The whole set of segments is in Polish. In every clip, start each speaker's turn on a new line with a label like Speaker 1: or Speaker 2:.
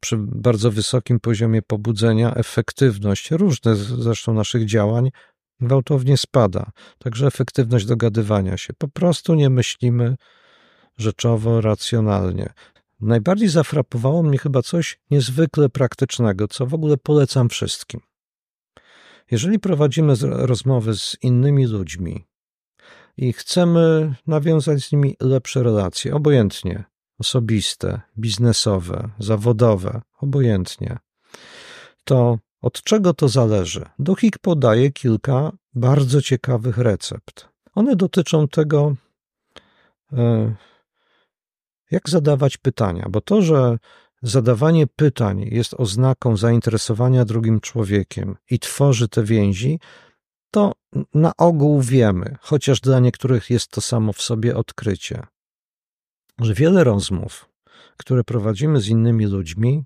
Speaker 1: przy bardzo wysokim poziomie pobudzenia efektywność, różne zresztą naszych działań, gwałtownie spada. Także efektywność dogadywania się. Po prostu nie myślimy rzeczowo, racjonalnie. Najbardziej zafrapowało mnie chyba coś niezwykle praktycznego, co w ogóle polecam wszystkim. Jeżeli prowadzimy rozmowy z innymi ludźmi i chcemy nawiązać z nimi lepsze relacje, obojętnie osobiste, biznesowe, zawodowe, obojętnie, to od czego to zależy? Duchik podaje kilka bardzo ciekawych recept. One dotyczą tego, e, jak zadawać pytania, bo to, że zadawanie pytań jest oznaką zainteresowania drugim człowiekiem i tworzy te więzi, to na ogół wiemy, chociaż dla niektórych jest to samo w sobie odkrycie, że wiele rozmów, które prowadzimy z innymi ludźmi,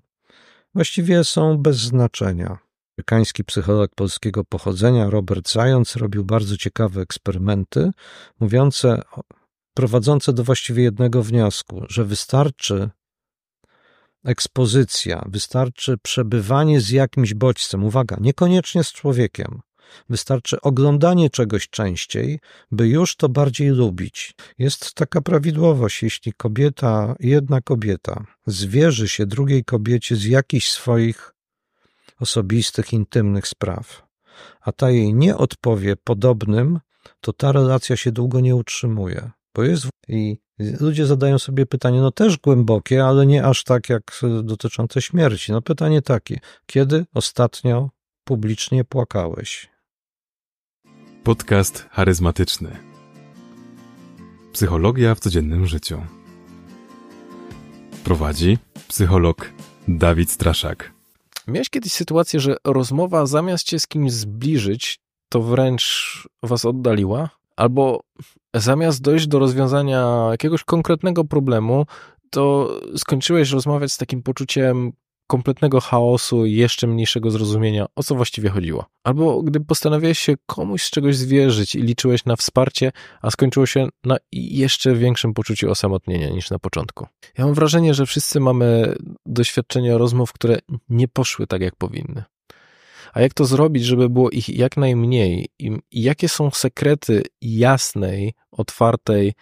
Speaker 1: właściwie są bez znaczenia. Amerykański psycholog polskiego pochodzenia Robert Zając robił bardzo ciekawe eksperymenty, mówiące, prowadzące do właściwie jednego wniosku, że wystarczy ekspozycja, wystarczy przebywanie z jakimś bodźcem, uwaga, niekoniecznie z człowiekiem, Wystarczy oglądanie czegoś częściej, by już to bardziej lubić. Jest taka prawidłowość, jeśli kobieta, jedna kobieta, zwierzy się drugiej kobiecie z jakichś swoich osobistych, intymnych spraw, a ta jej nie odpowie podobnym, to ta relacja się długo nie utrzymuje. Bo jest i ludzie zadają sobie pytanie, no też głębokie, ale nie aż tak jak dotyczące śmierci. No pytanie takie, kiedy ostatnio publicznie płakałeś?
Speaker 2: Podcast charyzmatyczny. Psychologia w codziennym życiu. Prowadzi psycholog Dawid Straszak.
Speaker 3: Miałeś kiedyś sytuację, że rozmowa zamiast cię z kimś zbliżyć, to wręcz was oddaliła? Albo zamiast dojść do rozwiązania jakiegoś konkretnego problemu, to skończyłeś rozmawiać z takim poczuciem kompletnego chaosu i jeszcze mniejszego zrozumienia, o co właściwie chodziło. Albo gdy postanowiłeś się komuś z czegoś zwierzyć i liczyłeś na wsparcie, a skończyło się na jeszcze większym poczuciu osamotnienia niż na początku. Ja mam wrażenie, że wszyscy mamy doświadczenia rozmów, które nie poszły tak, jak powinny. A jak to zrobić, żeby było ich jak najmniej? I jakie są sekrety jasnej, otwartej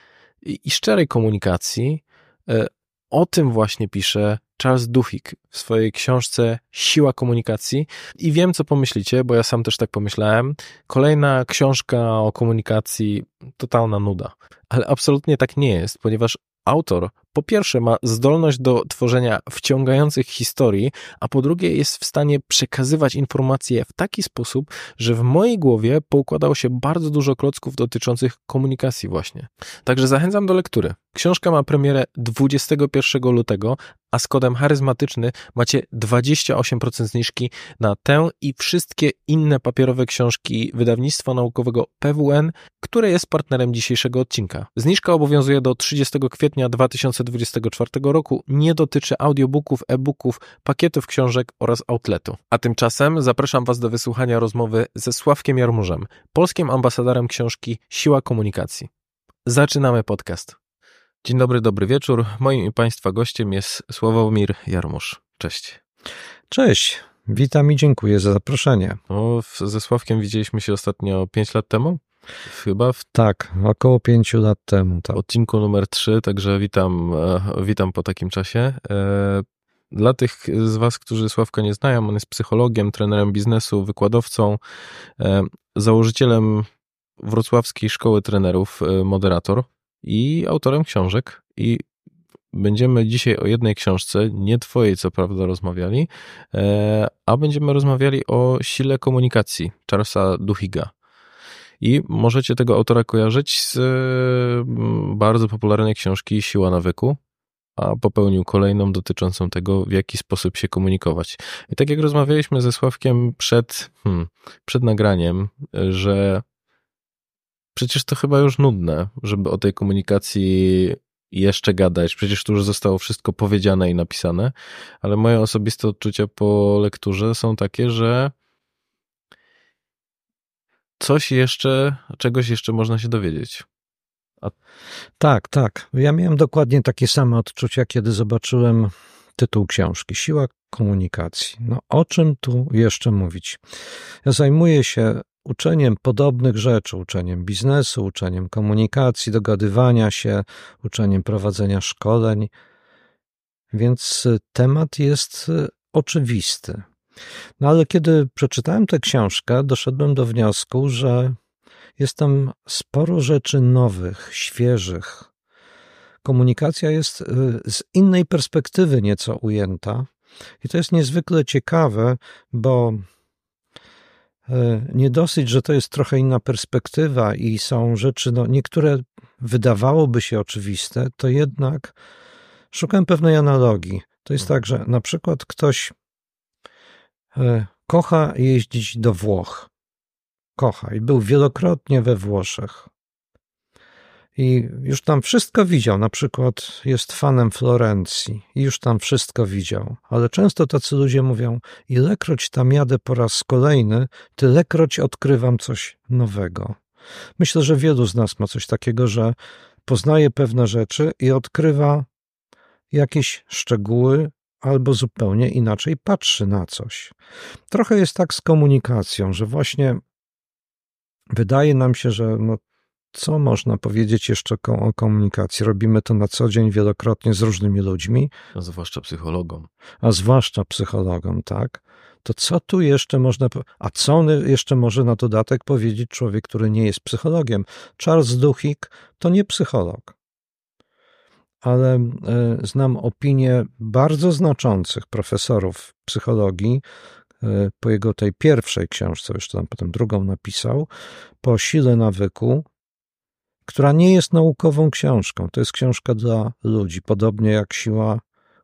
Speaker 3: i szczerej komunikacji? E, o tym właśnie pisze Charles Duhigg w swojej książce Siła komunikacji. I wiem, co pomyślicie, bo ja sam też tak pomyślałem. Kolejna książka o komunikacji, totalna nuda. Ale absolutnie tak nie jest, ponieważ autor po pierwsze ma zdolność do tworzenia wciągających historii, a po drugie jest w stanie przekazywać informacje w taki sposób, że w mojej głowie poukładało się bardzo dużo klocków dotyczących komunikacji właśnie. Także zachęcam do lektury. Książka ma premierę 21 lutego, a z kodem charyzmatyczny macie 28% zniżki na tę i wszystkie inne papierowe książki wydawnictwa naukowego PWN, które jest partnerem dzisiejszego odcinka. Zniżka obowiązuje do 30 kwietnia 2024 roku, nie dotyczy audiobooków, e-booków, pakietów książek oraz outletu. A tymczasem zapraszam Was do wysłuchania rozmowy ze Sławkiem Jarmużem, polskim ambasadorem książki Siła Komunikacji. Zaczynamy podcast. Dzień dobry, dobry wieczór. Moim i Państwa gościem jest Sławomir Jarmusz. Cześć.
Speaker 1: Cześć. Witam i dziękuję za zaproszenie.
Speaker 3: O, ze Sławkiem widzieliśmy się ostatnio 5 lat temu?
Speaker 1: Chyba w... Tak, około 5 lat temu. Tak.
Speaker 3: Odcinku numer 3, także witam, e, witam po takim czasie. E, dla tych z Was, którzy Sławka nie znają, on jest psychologiem, trenerem biznesu, wykładowcą, e, założycielem Wrocławskiej Szkoły Trenerów, moderator i autorem książek. I będziemy dzisiaj o jednej książce, nie twojej co prawda rozmawiali, a będziemy rozmawiali o sile komunikacji Charlesa Duhiga. I możecie tego autora kojarzyć z mm, bardzo popularnej książki Siła nawyku, a popełnił kolejną dotyczącą tego, w jaki sposób się komunikować. I tak jak rozmawialiśmy ze Sławkiem przed, hmm, przed nagraniem, że przecież to chyba już nudne, żeby o tej komunikacji jeszcze gadać. Przecież tu już zostało wszystko powiedziane i napisane, ale moje osobiste odczucia po lekturze są takie, że coś jeszcze, czegoś jeszcze można się dowiedzieć.
Speaker 1: A... Tak, tak. Ja miałem dokładnie takie same odczucia, kiedy zobaczyłem Tytuł książki: Siła komunikacji. No o czym tu jeszcze mówić? Ja zajmuję się uczeniem podobnych rzeczy, uczeniem biznesu, uczeniem komunikacji, dogadywania się, uczeniem prowadzenia szkoleń, więc temat jest oczywisty. No ale kiedy przeczytałem tę książkę, doszedłem do wniosku, że jest tam sporo rzeczy nowych, świeżych. Komunikacja jest y, z innej perspektywy nieco ujęta, i to jest niezwykle ciekawe, bo y, nie dosyć, że to jest trochę inna perspektywa i są rzeczy, no niektóre wydawałoby się oczywiste, to jednak szukam pewnej analogii. To jest tak, że na przykład ktoś kocha jeździć do Włoch kocha i był wielokrotnie we Włoszech. I już tam wszystko widział, na przykład jest fanem Florencji i już tam wszystko widział. Ale często tacy ludzie mówią: Ilekroć tam jadę po raz kolejny, tylekroć odkrywam coś nowego. Myślę, że wielu z nas ma coś takiego, że poznaje pewne rzeczy i odkrywa jakieś szczegóły, albo zupełnie inaczej patrzy na coś. Trochę jest tak z komunikacją, że właśnie Wydaje nam się, że no, co można powiedzieć jeszcze o komunikacji? Robimy to na co dzień wielokrotnie z różnymi ludźmi.
Speaker 3: A zwłaszcza psychologom.
Speaker 1: A zwłaszcza psychologom, tak. To co tu jeszcze można, a co jeszcze może na dodatek powiedzieć człowiek, który nie jest psychologiem? Charles Duhigg to nie psycholog, ale e, znam opinie bardzo znaczących profesorów psychologii, E, po jego tej pierwszej książce, jeszcze tam potem drugą napisał, po sile nawyku, która nie jest naukową książką. To jest książka dla ludzi, podobnie jak siła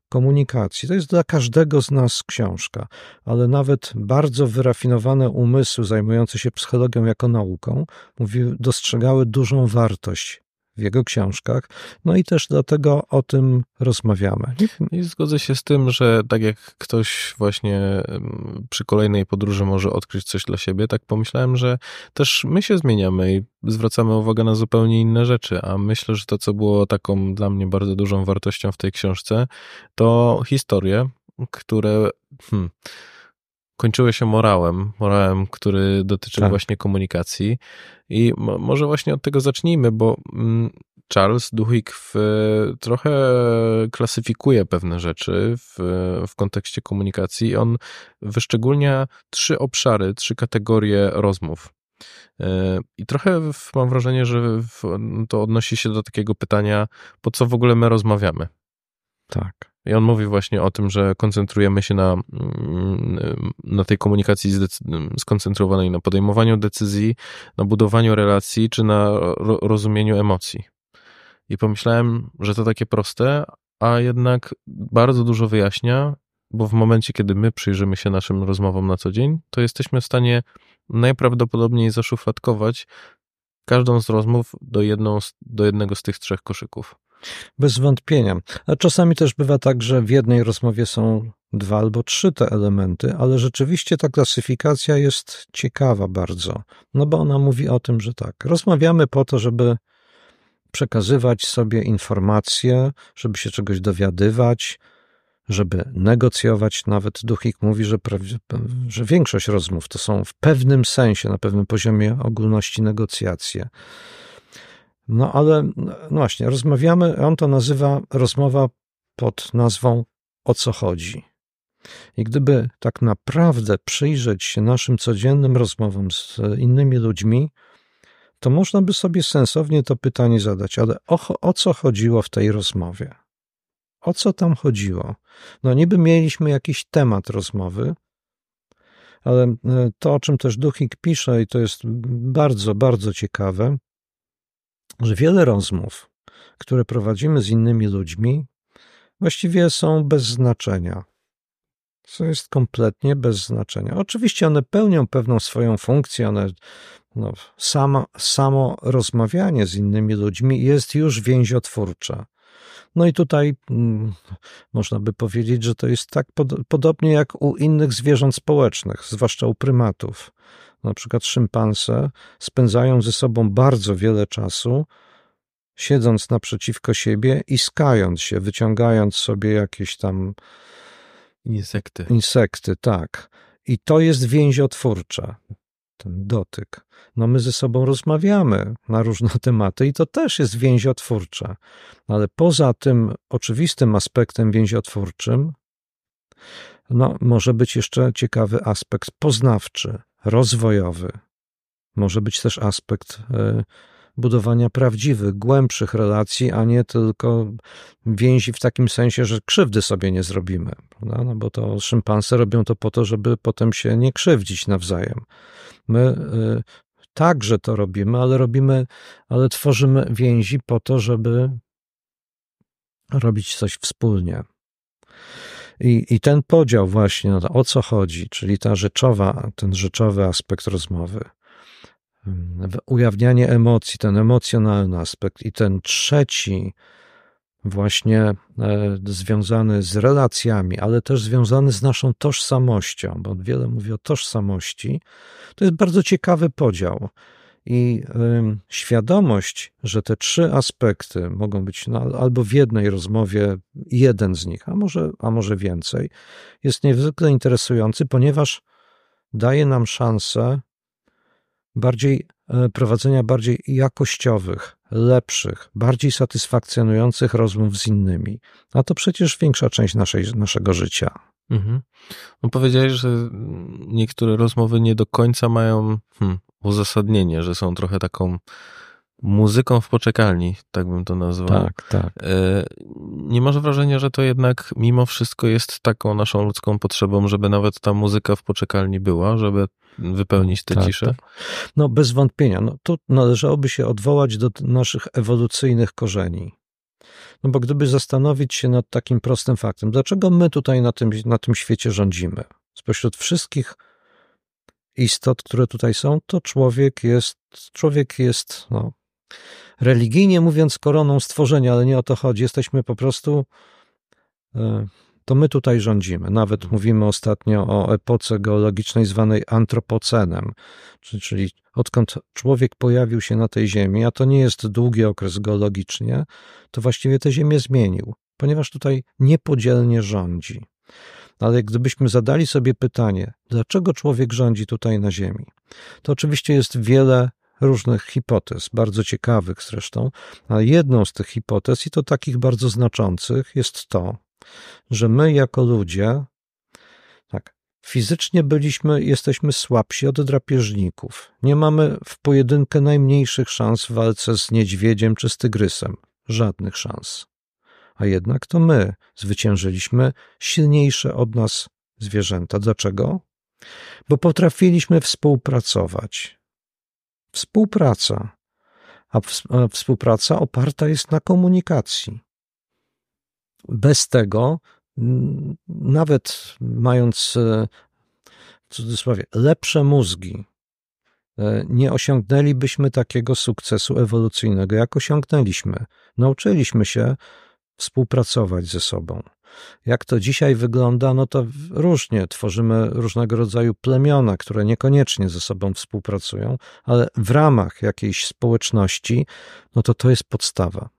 Speaker 1: komunikacji. To jest dla każdego z nas książka, ale nawet bardzo wyrafinowane umysły zajmujące się psychologią jako nauką mówi, dostrzegały dużą wartość w jego książkach. No i też dlatego o tym rozmawiamy.
Speaker 3: I zgodzę się z tym, że tak jak ktoś właśnie przy kolejnej podróży może odkryć coś dla siebie, tak pomyślałem, że też my się zmieniamy i zwracamy uwagę na zupełnie inne rzeczy, a myślę, że to, co było taką dla mnie bardzo dużą wartością w tej książce, to historie, które hmm, kończyły się morałem, morałem, który dotyczył tak. właśnie komunikacji. I może właśnie od tego zacznijmy, bo mm, Charles Duhigg trochę klasyfikuje pewne rzeczy w, w kontekście komunikacji. On wyszczególnia trzy obszary, trzy kategorie rozmów. E, I trochę mam wrażenie, że to odnosi się do takiego pytania, po co w ogóle my rozmawiamy.
Speaker 1: Tak.
Speaker 3: I on mówi właśnie o tym, że koncentrujemy się na, mm, na tej komunikacji skoncentrowanej na podejmowaniu decyzji, na budowaniu relacji czy na ro rozumieniu emocji. I pomyślałem, że to takie proste, a jednak bardzo dużo wyjaśnia, bo w momencie, kiedy my przyjrzymy się naszym rozmowom na co dzień, to jesteśmy w stanie najprawdopodobniej zaszufladkować każdą z rozmów do, jedną, do jednego z tych trzech koszyków.
Speaker 1: Bez wątpienia. A czasami też bywa tak, że w jednej rozmowie są dwa albo trzy te elementy, ale rzeczywiście ta klasyfikacja jest ciekawa bardzo, no bo ona mówi o tym, że tak, rozmawiamy po to, żeby przekazywać sobie informacje, żeby się czegoś dowiadywać, żeby negocjować. Nawet Duchik mówi, że, że większość rozmów to są w pewnym sensie, na pewnym poziomie ogólności negocjacje. No ale no właśnie, rozmawiamy, on to nazywa rozmowa pod nazwą O co chodzi. I gdyby tak naprawdę przyjrzeć się naszym codziennym rozmowom z innymi ludźmi, to można by sobie sensownie to pytanie zadać, ale o, o co chodziło w tej rozmowie? O co tam chodziło? No niby mieliśmy jakiś temat rozmowy, ale e, to, o czym też Duchik pisze, i to jest bardzo, bardzo ciekawe, że wiele rozmów, które prowadzimy z innymi ludźmi, właściwie są bez znaczenia. Co jest kompletnie bez znaczenia. Oczywiście one pełnią pewną swoją funkcję, one, no, samo, samo rozmawianie z innymi ludźmi jest już więziotwórcze. No i tutaj mm, można by powiedzieć, że to jest tak pod, podobnie jak u innych zwierząt społecznych, zwłaszcza u prymatów na przykład szympanse, spędzają ze sobą bardzo wiele czasu, siedząc naprzeciwko siebie i skając się, wyciągając sobie jakieś tam
Speaker 3: insekty.
Speaker 1: Insekty, tak. I to jest więziotwórcza, ten dotyk. No my ze sobą rozmawiamy na różne tematy i to też jest więziotwórcze. Ale poza tym oczywistym aspektem więziotwórczym, no może być jeszcze ciekawy aspekt poznawczy, rozwojowy. Może być też aspekt y, budowania prawdziwych, głębszych relacji, a nie tylko więzi w takim sensie, że krzywdy sobie nie zrobimy. Prawda? No bo to szympanse robią to po to, żeby potem się nie krzywdzić nawzajem. My y, także to robimy, ale robimy, ale tworzymy więzi po to, żeby robić coś wspólnie. I, I ten podział właśnie, no o co chodzi, czyli ta rzeczowa, ten rzeczowy aspekt rozmowy, ujawnianie emocji, ten emocjonalny aspekt i ten trzeci, właśnie e, związany z relacjami, ale też związany z naszą tożsamością, bo wiele mówi o tożsamości, to jest bardzo ciekawy podział. I świadomość, że te trzy aspekty mogą być no, albo w jednej rozmowie jeden z nich, a może, a może więcej, jest niezwykle interesujący, ponieważ daje nam szansę bardziej e, prowadzenia bardziej jakościowych, lepszych, bardziej satysfakcjonujących rozmów z innymi. A to przecież większa część naszej, naszego życia. Mhm.
Speaker 3: No powiedziałeś, że niektóre rozmowy nie do końca mają hmm, uzasadnienie, że są trochę taką muzyką w poczekalni, tak bym to nazwał.
Speaker 1: Tak, tak. E,
Speaker 3: nie masz wrażenia, że to jednak mimo wszystko jest taką naszą ludzką potrzebą, żeby nawet ta muzyka w poczekalni była, żeby wypełnić tę tak, ciszę? Tak.
Speaker 1: No bez wątpienia. No, tu należałoby się odwołać do naszych ewolucyjnych korzeni. No bo gdyby zastanowić się nad takim prostym faktem, dlaczego my tutaj na tym, na tym świecie rządzimy? Spośród wszystkich istot, które tutaj są, to człowiek jest, człowiek jest, no, religijnie mówiąc, koroną stworzenia, ale nie o to chodzi. Jesteśmy po prostu, e, to my tutaj rządzimy. Nawet mówimy ostatnio o epoce geologicznej zwanej antropocenem, czyli odkąd człowiek pojawił się na tej ziemi, a to nie jest długi okres geologicznie, to właściwie tę ziemię zmienił, ponieważ tutaj niepodzielnie rządzi. Ale gdybyśmy zadali sobie pytanie, dlaczego człowiek rządzi tutaj na Ziemi, to oczywiście jest wiele różnych hipotez, bardzo ciekawych zresztą, ale jedną z tych hipotez, i to takich bardzo znaczących, jest to, że my jako ludzie, tak, fizycznie byliśmy, jesteśmy słabsi od drapieżników. Nie mamy w pojedynkę najmniejszych szans w walce z niedźwiedziem czy z tygrysem. Żadnych szans. A jednak to my zwyciężyliśmy silniejsze od nas zwierzęta. Dlaczego? Bo potrafiliśmy współpracować, Współpraca. A współpraca oparta jest na komunikacji. Bez tego, nawet mając e, w cudzysłowie lepsze mózgi, e, nie osiągnęlibyśmy takiego sukcesu ewolucyjnego, jak osiągnęliśmy. Nauczyliśmy się współpracować ze sobą. Jak to dzisiaj wygląda, no to różnie. Tworzymy różnego rodzaju plemiona, które niekoniecznie ze sobą współpracują, ale w ramach jakiejś społeczności, no to to jest podstawa.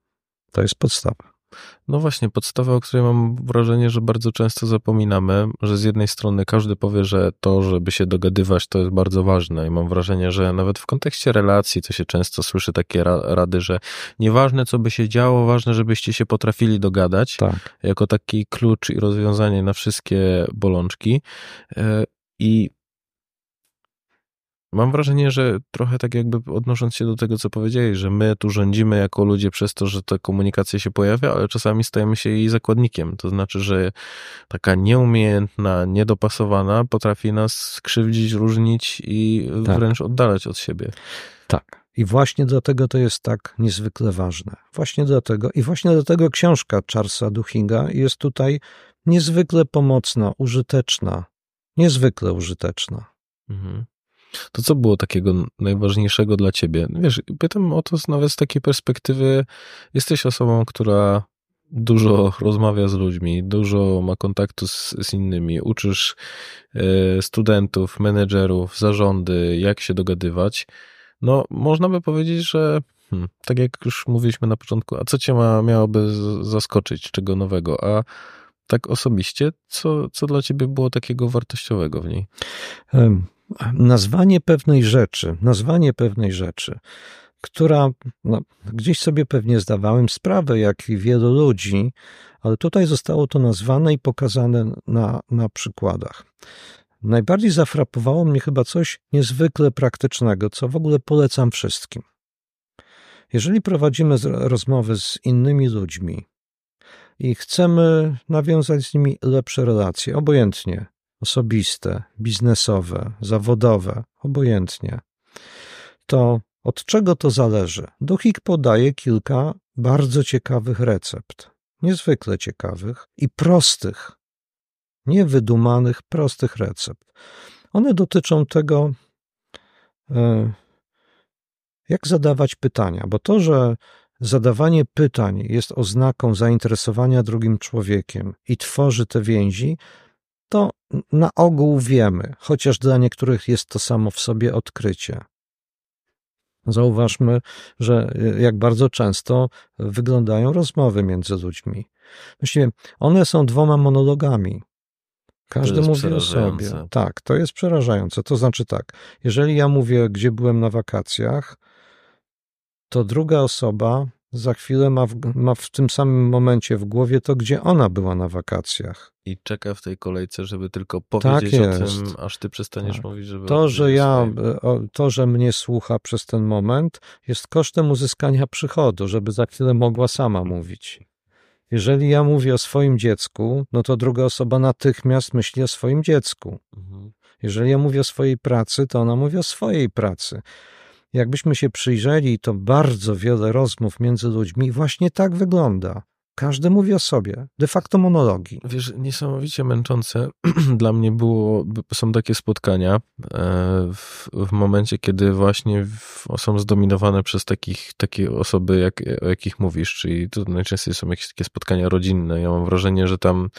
Speaker 1: To jest podstawa.
Speaker 3: No właśnie, podstawa, o której mam wrażenie, że bardzo często zapominamy, że z jednej strony każdy powie, że to, żeby się dogadywać, to jest bardzo ważne i mam wrażenie, że nawet w kontekście relacji to się często słyszy takie rady, że nieważne co by się działo, ważne, żebyście się potrafili dogadać,
Speaker 1: tak.
Speaker 3: jako taki klucz i rozwiązanie na wszystkie bolączki e, i Mam wrażenie, że trochę tak jakby odnosząc się do tego, co powiedziałeś, że my tu rządzimy jako ludzie przez to, że ta komunikacja się pojawia, ale czasami stajemy się jej zakładnikiem. To znaczy, że taka nieumiejętna, niedopasowana potrafi nas skrzywdzić, różnić i tak. wręcz oddalać od siebie.
Speaker 1: Tak. I właśnie dlatego to jest tak niezwykle ważne. Właśnie dlatego i właśnie dlatego książka Charlesa Duchinga jest tutaj niezwykle pomocna, użyteczna. Niezwykle użyteczna. Mhm.
Speaker 3: To co było takiego najważniejszego dla ciebie? Wiesz, pytam o to nawet z takiej perspektywy, jesteś osobą, która dużo rozmawia z ludźmi, dużo ma kontaktu z, z innymi, uczysz e, studentów, menedżerów, zarządy, jak się dogadywać. No, można by powiedzieć, że Hmm. Tak jak już mówiliśmy na początku, a co cię ma, miałoby zaskoczyć, czego nowego? A tak osobiście, co, co dla ciebie było takiego wartościowego w niej?
Speaker 1: Nazwanie pewnej rzeczy, nazwanie pewnej rzeczy, która no, gdzieś sobie pewnie zdawałem sprawę, jak i wielu ludzi, ale tutaj zostało to nazwane i pokazane na, na przykładach. Najbardziej zafrapowało mnie chyba coś niezwykle praktycznego, co w ogóle polecam wszystkim. Jeżeli prowadzimy rozmowy z innymi ludźmi i chcemy nawiązać z nimi lepsze relacje, obojętnie osobiste, biznesowe, zawodowe, obojętnie, to od czego to zależy? Duchik podaje kilka bardzo ciekawych recept, niezwykle ciekawych i prostych, niewydumanych, prostych recept. One dotyczą tego, e, jak zadawać pytania, bo to, że zadawanie pytań jest oznaką zainteresowania drugim człowiekiem i tworzy te więzi, to na ogół wiemy, chociaż dla niektórych jest to samo w sobie odkrycie. Zauważmy, że e, jak bardzo często wyglądają rozmowy między ludźmi. Właściwie one są dwoma monologami. Każdy mówi o sobie. Tak, to jest przerażające. To znaczy tak, jeżeli ja mówię, gdzie byłem na wakacjach, to druga osoba za chwilę ma w, ma w tym samym momencie w głowie to, gdzie ona była na wakacjach.
Speaker 3: I czeka w tej kolejce, żeby tylko powiedzieć tak o tym, aż ty przestaniesz tak. mówić, żeby.
Speaker 1: To, że ja, to, że mnie słucha przez ten moment, jest kosztem uzyskania przychodu, żeby za chwilę mogła sama mówić. Jeżeli ja mówię o swoim dziecku, no to druga osoba natychmiast myśli o swoim dziecku. Mhm. Jeżeli ja mówię o swojej pracy, to ona mówi o swojej pracy. Jakbyśmy się przyjrzeli, to bardzo wiele rozmów między ludźmi właśnie tak wygląda. Każdy mówi o sobie, de facto monologi.
Speaker 3: Wiesz, niesamowicie męczące dla mnie było, są takie spotkania e, w, w momencie, kiedy właśnie są zdominowane przez takich, takie osoby, jak, o jakich mówisz, czyli to najczęściej są jakieś takie spotkania rodzinne. Ja mam wrażenie, że tam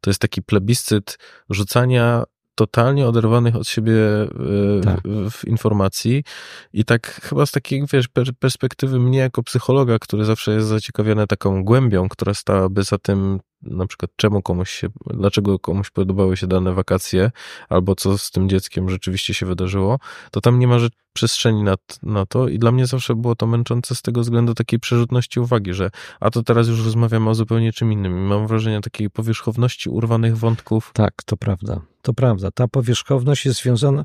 Speaker 3: to jest taki plebiscyt rzucania totalnie oderwanych od siebie e, tak. w informacji i tak chyba z takiej, wiesz, perspektywy mnie jako psychologa, który zawsze jest zaciekawiony taką głębią, która stałaby za tym, na przykład czemu komuś się, dlaczego komuś podobały się dane wakacje, albo co z tym dzieckiem rzeczywiście się wydarzyło, to tam nie ma przestrzeni na, na to i dla mnie zawsze było to męczące z tego względu takiej przerzutności uwagi, że a to teraz już rozmawiamy o zupełnie czym innym. I mam wrażenie takiej powierzchowności urwanych wątków.
Speaker 1: Tak, to prawda. To prawda. Ta powierzchowność jest związana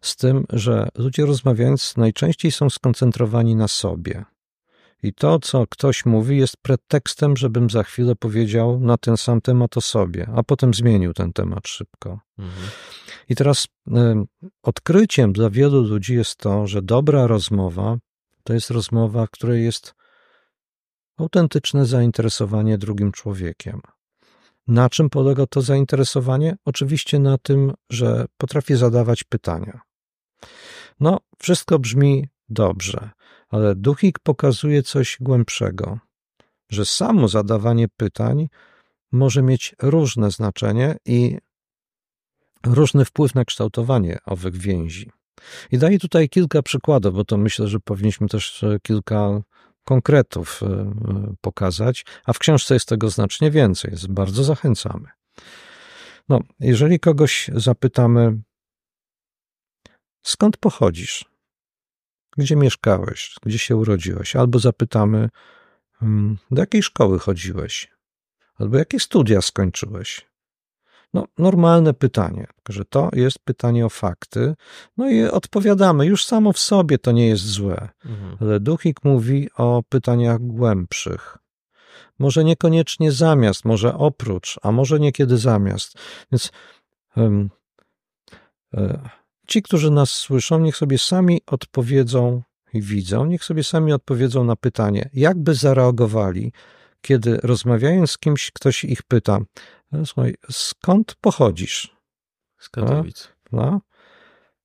Speaker 1: z tym, że ludzie rozmawiając najczęściej są skoncentrowani na sobie. I to, co ktoś mówi, jest pretekstem, żebym za chwilę powiedział na ten sam temat o sobie, a potem zmienił ten temat szybko. Mhm. I teraz y, odkryciem dla wielu ludzi jest to, że dobra rozmowa to jest rozmowa, w której jest autentyczne zainteresowanie drugim człowiekiem. Na czym polega to zainteresowanie? Oczywiście na tym, że potrafię zadawać pytania. No, wszystko brzmi dobrze, ale duchik pokazuje coś głębszego, że samo zadawanie pytań może mieć różne znaczenie i różny wpływ na kształtowanie owych więzi. I daję tutaj kilka przykładów, bo to myślę, że powinniśmy też e, kilka konkretów e, e, pokazać, a w książce jest tego znacznie więcej, jest bardzo zachęcamy. No, jeżeli kogoś zapytamy, skąd pochodzisz? Gdzie mieszkałeś? Gdzie się urodziłeś? Albo zapytamy, hmm, do jakiej szkoły chodziłeś? Albo jakie studia skończyłeś? No, normalne pytanie, że to jest pytanie o fakty, no i odpowiadamy. Już samo w sobie to nie jest złe, mhm. ale Duchik mówi o pytaniach głębszych. Może niekoniecznie zamiast, może oprócz, a może niekiedy zamiast. Więc um, ci, którzy nas słyszą, niech sobie sami odpowiedzą i widzą, niech sobie sami odpowiedzą na pytanie, jakby zareagowali, kiedy rozmawiając z kimś, ktoś ich pyta, Słuchaj, skąd pochodzisz?
Speaker 3: Z Katowic.
Speaker 1: No.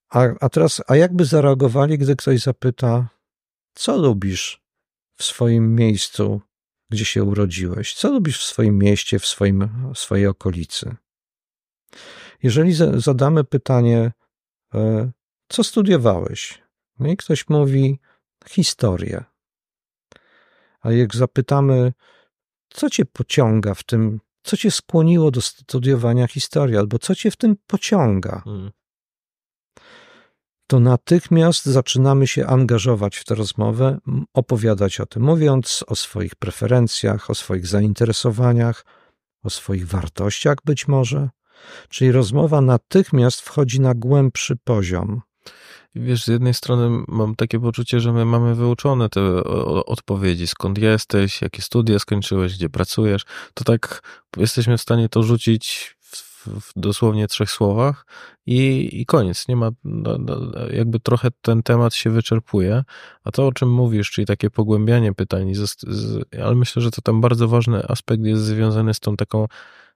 Speaker 1: A, a teraz, a jakby zareagowali, gdy ktoś zapyta, co lubisz w swoim miejscu, gdzie się urodziłeś? Co lubisz w swoim mieście, w, swoim, w swojej okolicy? Jeżeli zadamy pytanie, e, co studiowałeś? No i ktoś mówi historię. A jak zapytamy, co cię pociąga w tym, co cię skłoniło do studiowania historii, albo co cię w tym pociąga,
Speaker 3: Mm.
Speaker 1: to natychmiast zaczynamy się angażować w tę rozmowę, opowiadać o tym, mówiąc o swoich preferencjach, o swoich zainteresowaniach, o swoich wartościach być może. Czyli rozmowa natychmiast wchodzi na głębszy poziom.
Speaker 3: Wiesz, z jednej strony mam takie poczucie, że my mamy wyuczone te odpowiedzi, skąd jesteś, jakie studia skończyłeś, gdzie pracujesz, to tak jesteśmy w stanie to rzucić w, dosłownie trzech słowach i, i koniec. Nie ma, no, no, jakby trochę ten temat się wyczerpuje, a to o czym mówisz, czyli takie pogłębianie pytań, ale myślę, że to tam bardzo ważny aspekt jest związany z tą taką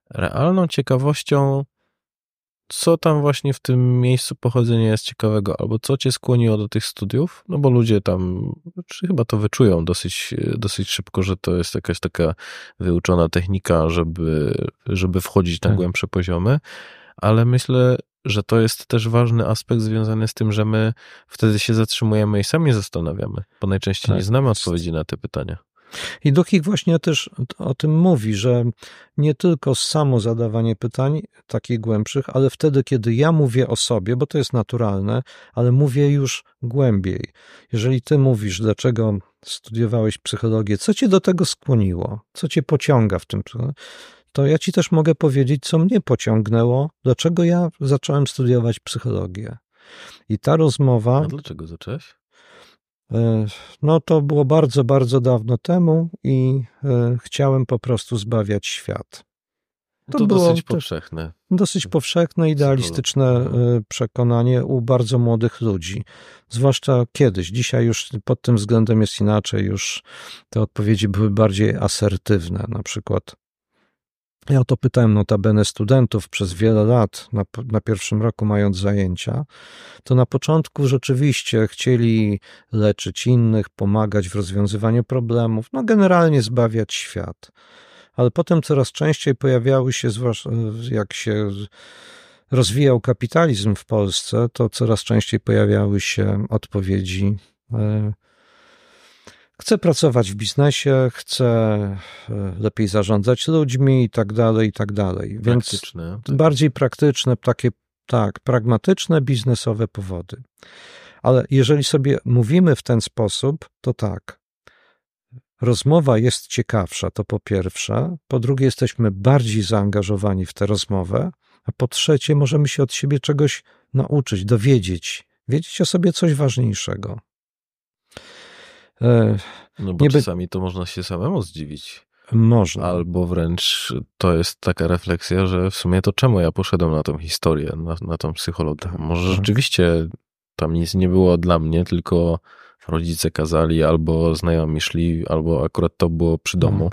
Speaker 3: realną ciekawością co tam właśnie w tym miejscu pochodzenia jest ciekawego, albo co cię skłoniło do tych studiów, no bo ludzie tam, czy chyba to wyczują dosyć, dosyć szybko, że to jest jakaś taka wyuczona technika, żeby, żeby wchodzić na
Speaker 1: Tak.
Speaker 3: głębsze poziomy, ale myślę, że to jest też ważny aspekt związany z tym, że my wtedy się zatrzymujemy i sami zastanawiamy, bo najczęściej
Speaker 1: Tak
Speaker 3: nie znamy odpowiedzi na te pytania.
Speaker 1: I Duchik właśnie też o tym mówi, że nie tylko samo zadawanie pytań takich głębszych, ale wtedy, kiedy ja mówię o sobie, bo to jest naturalne, ale mówię już głębiej. Jeżeli ty mówisz, dlaczego studiowałeś psychologię, co cię do tego skłoniło, co cię pociąga w tym, to ja ci też mogę powiedzieć, co mnie pociągnęło, dlaczego ja zacząłem studiować psychologię. I ta rozmowa.
Speaker 3: A dlaczego zacząłeś?
Speaker 1: E, No, to było bardzo, bardzo dawno temu i e, chciałem po prostu zbawiać świat.
Speaker 3: To,
Speaker 1: To było
Speaker 3: dosyć powszechne.
Speaker 1: Dosyć powszechne, idealistyczne e, przekonanie u bardzo młodych ludzi. Zwłaszcza kiedyś. Dzisiaj już pod tym względem jest inaczej. Już te odpowiedzi były bardziej asertywne. Na przykład ja o to pytałem notabene studentów przez wiele lat, na, na pierwszym roku mając zajęcia, to na początku rzeczywiście chcieli leczyć innych, pomagać w rozwiązywaniu problemów, no generalnie zbawiać świat. Ale potem coraz częściej pojawiały się, zwłaszcza jak się rozwijał kapitalizm w Polsce, to coraz częściej pojawiały się odpowiedzi. e, Chcę pracować w biznesie, chcę e, lepiej zarządzać ludźmi i tak dalej, i tak dalej. Więc
Speaker 3: Praktyczne.
Speaker 1: bardziej praktyczne, takie tak, pragmatyczne, biznesowe powody. Ale jeżeli sobie mówimy w ten sposób, to tak. Rozmowa jest ciekawsza, to po pierwsze. Po drugie, jesteśmy bardziej zaangażowani w tę rozmowę. A po trzecie, możemy się od siebie czegoś nauczyć, dowiedzieć, wiedzieć o sobie coś ważniejszego. E,
Speaker 3: No bo czasami to można się samemu zdziwić.
Speaker 1: można.
Speaker 3: Albo wręcz to jest taka refleksja, że w sumie to czemu ja poszedłem na tą historię, na, na tą psychologię?
Speaker 1: Tak,
Speaker 3: Może
Speaker 1: tak.
Speaker 3: rzeczywiście tam nic nie było dla mnie, tylko rodzice kazali, albo znajomi szli, albo akurat to było przy domu.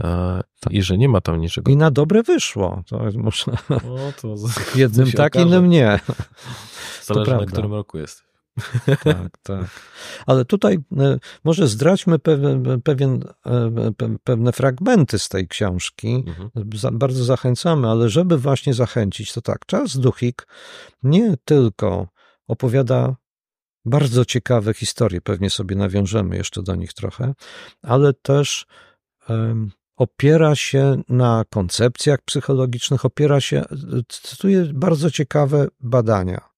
Speaker 3: E,
Speaker 1: Tak.
Speaker 3: I że nie ma tam niczego.
Speaker 1: I na dobre wyszło. To można
Speaker 3: No to z-
Speaker 1: jednym tak,
Speaker 3: okaże.
Speaker 1: innym nie.
Speaker 3: zależy na którym roku jest.
Speaker 1: Tak, tak. Ale tutaj e, może zdradźmy pewien, pewien, e, pe- pewne fragmenty z tej książki.
Speaker 3: Mhm.
Speaker 1: Bardzo zachęcamy, ale żeby właśnie zachęcić, to tak, Charles Duhigg nie tylko opowiada bardzo ciekawe historie, pewnie sobie nawiążemy jeszcze do nich trochę, ale też opiera się na koncepcjach psychologicznych, opiera się, e, cytuję bardzo ciekawe badania.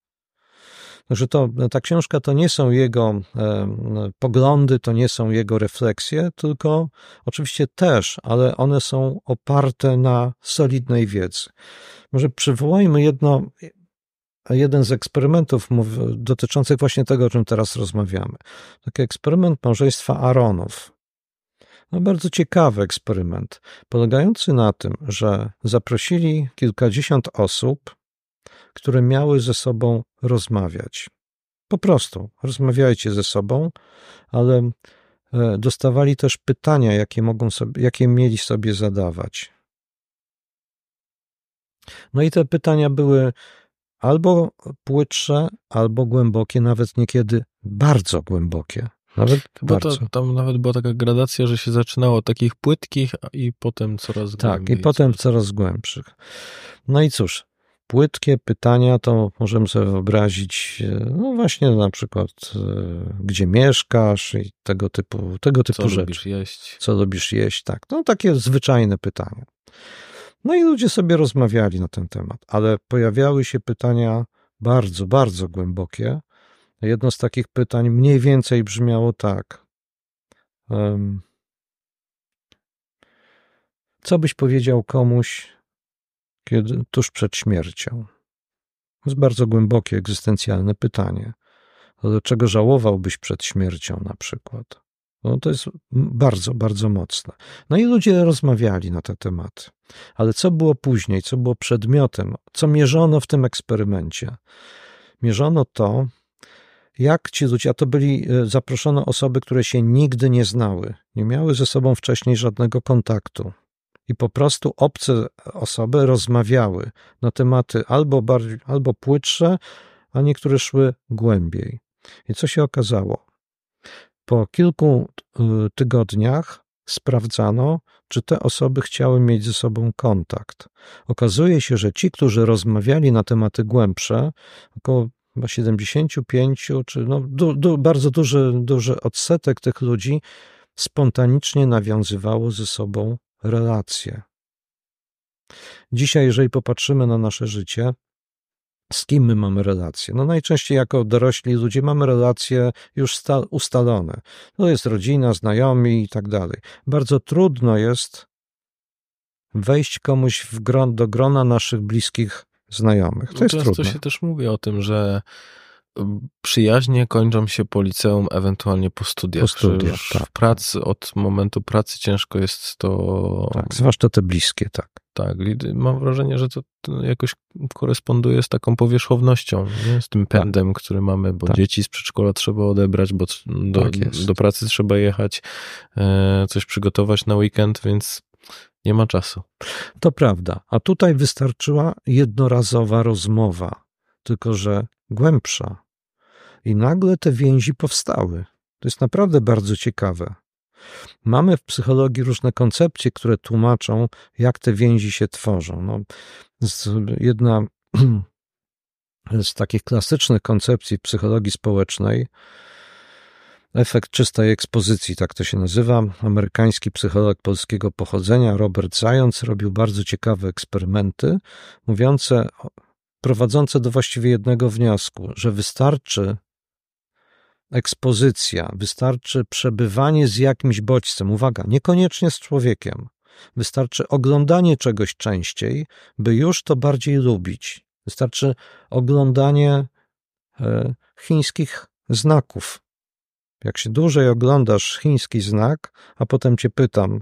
Speaker 1: Że to, ta książka to nie są jego em, poglądy, to nie są jego refleksje, tylko oczywiście też, ale one są oparte na solidnej wiedzy. Może przywołajmy jedno, jeden z eksperymentów dotyczących właśnie tego, o czym teraz rozmawiamy. Taki eksperyment małżeństwa Aronów. No, bardzo ciekawy eksperyment, polegający na tym, że zaprosili kilkadziesiąt osób, które miały ze sobą rozmawiać. Po prostu rozmawiajcie ze sobą, ale e, dostawali też pytania, jakie, mogą sobie, jakie mieli sobie zadawać. No i te pytania były albo płytsze, albo głębokie, nawet niekiedy bardzo głębokie. Nawet
Speaker 3: to,
Speaker 1: bardzo.
Speaker 3: tam nawet była taka gradacja, że się zaczynało od takich płytkich i potem coraz
Speaker 1: Tak,
Speaker 3: głębiej.
Speaker 1: i potem coraz głębszych. No i cóż, płytkie pytania to możemy sobie wyobrazić, e, no właśnie na przykład, e, gdzie mieszkasz i tego typu, tego typu
Speaker 3: Co
Speaker 1: rzeczy.
Speaker 3: lubisz jeść?
Speaker 1: Co lubisz jeść, tak. No takie zwyczajne pytania. No i ludzie sobie rozmawiali na ten temat, ale pojawiały się pytania bardzo, bardzo głębokie. Jedno z takich pytań mniej więcej brzmiało tak. Um, co byś powiedział komuś, kiedy tuż przed śmiercią? To jest bardzo głębokie, egzystencjalne pytanie. Do czego żałowałbyś przed śmiercią, na przykład? No to jest bardzo, bardzo mocne. No i ludzie rozmawiali na te tematy. Ale co było później, co było przedmiotem, co mierzono w tym eksperymencie? Mierzono to, jak ci ludzie, a to byli, e, zaproszono osoby, które się nigdy nie znały, nie miały ze sobą wcześniej żadnego kontaktu. I po prostu obce osoby rozmawiały na tematy albo, bardziej, albo płytsze, a niektóre szły głębiej. I co się okazało? Po kilku y, tygodniach sprawdzano, czy te osoby chciały mieć ze sobą kontakt. Okazuje się, że ci, którzy rozmawiali na tematy głębsze, około chyba 75, czy no, du, du, bardzo duży, duży odsetek tych ludzi spontanicznie nawiązywało ze sobą relacje. Dzisiaj, jeżeli popatrzymy na nasze życie, z kim my mamy relacje? No najczęściej jako dorośli ludzie mamy relacje już ustalone. To jest rodzina, znajomi i tak dalej. Bardzo trudno jest wejść komuś w gron, do grona naszych bliskich znajomych. To jest
Speaker 3: Często
Speaker 1: trudne.
Speaker 3: się też mówi o tym, że przyjaźnie kończą się po liceum, ewentualnie po studiach.
Speaker 1: Po studiach,
Speaker 3: w
Speaker 1: tak.
Speaker 3: pracy, od momentu pracy ciężko jest to...
Speaker 1: Tak, zwłaszcza te bliskie, tak.
Speaker 3: Tak, mam wrażenie, że to, jakoś koresponduje z taką powierzchownością, nie? z tym pędem, tak. który mamy, bo
Speaker 1: tak.
Speaker 3: dzieci z przedszkola trzeba odebrać, bo do,
Speaker 1: Tak
Speaker 3: do pracy trzeba jechać, e, coś przygotować na weekend, więc nie ma czasu.
Speaker 1: To prawda. A tutaj wystarczyła jednorazowa rozmowa, tylko że głębsza. I nagle te więzi powstały. To jest naprawdę bardzo ciekawe. Mamy w psychologii różne koncepcje, które tłumaczą, jak te więzi się tworzą. No, jedna z takich klasycznych koncepcji psychologii społecznej, efekt czystej ekspozycji, tak to się nazywa. Amerykański psycholog polskiego pochodzenia Robert Zając robił bardzo ciekawe eksperymenty, mówiące, prowadzące do właściwie jednego wniosku, że wystarczy ekspozycja, wystarczy przebywanie z jakimś bodźcem. Uwaga, niekoniecznie z człowiekiem. Wystarczy oglądanie czegoś częściej, by już to bardziej lubić. Wystarczy oglądanie e, chińskich znaków. Jak się dłużej oglądasz chiński znak, a potem cię pytam,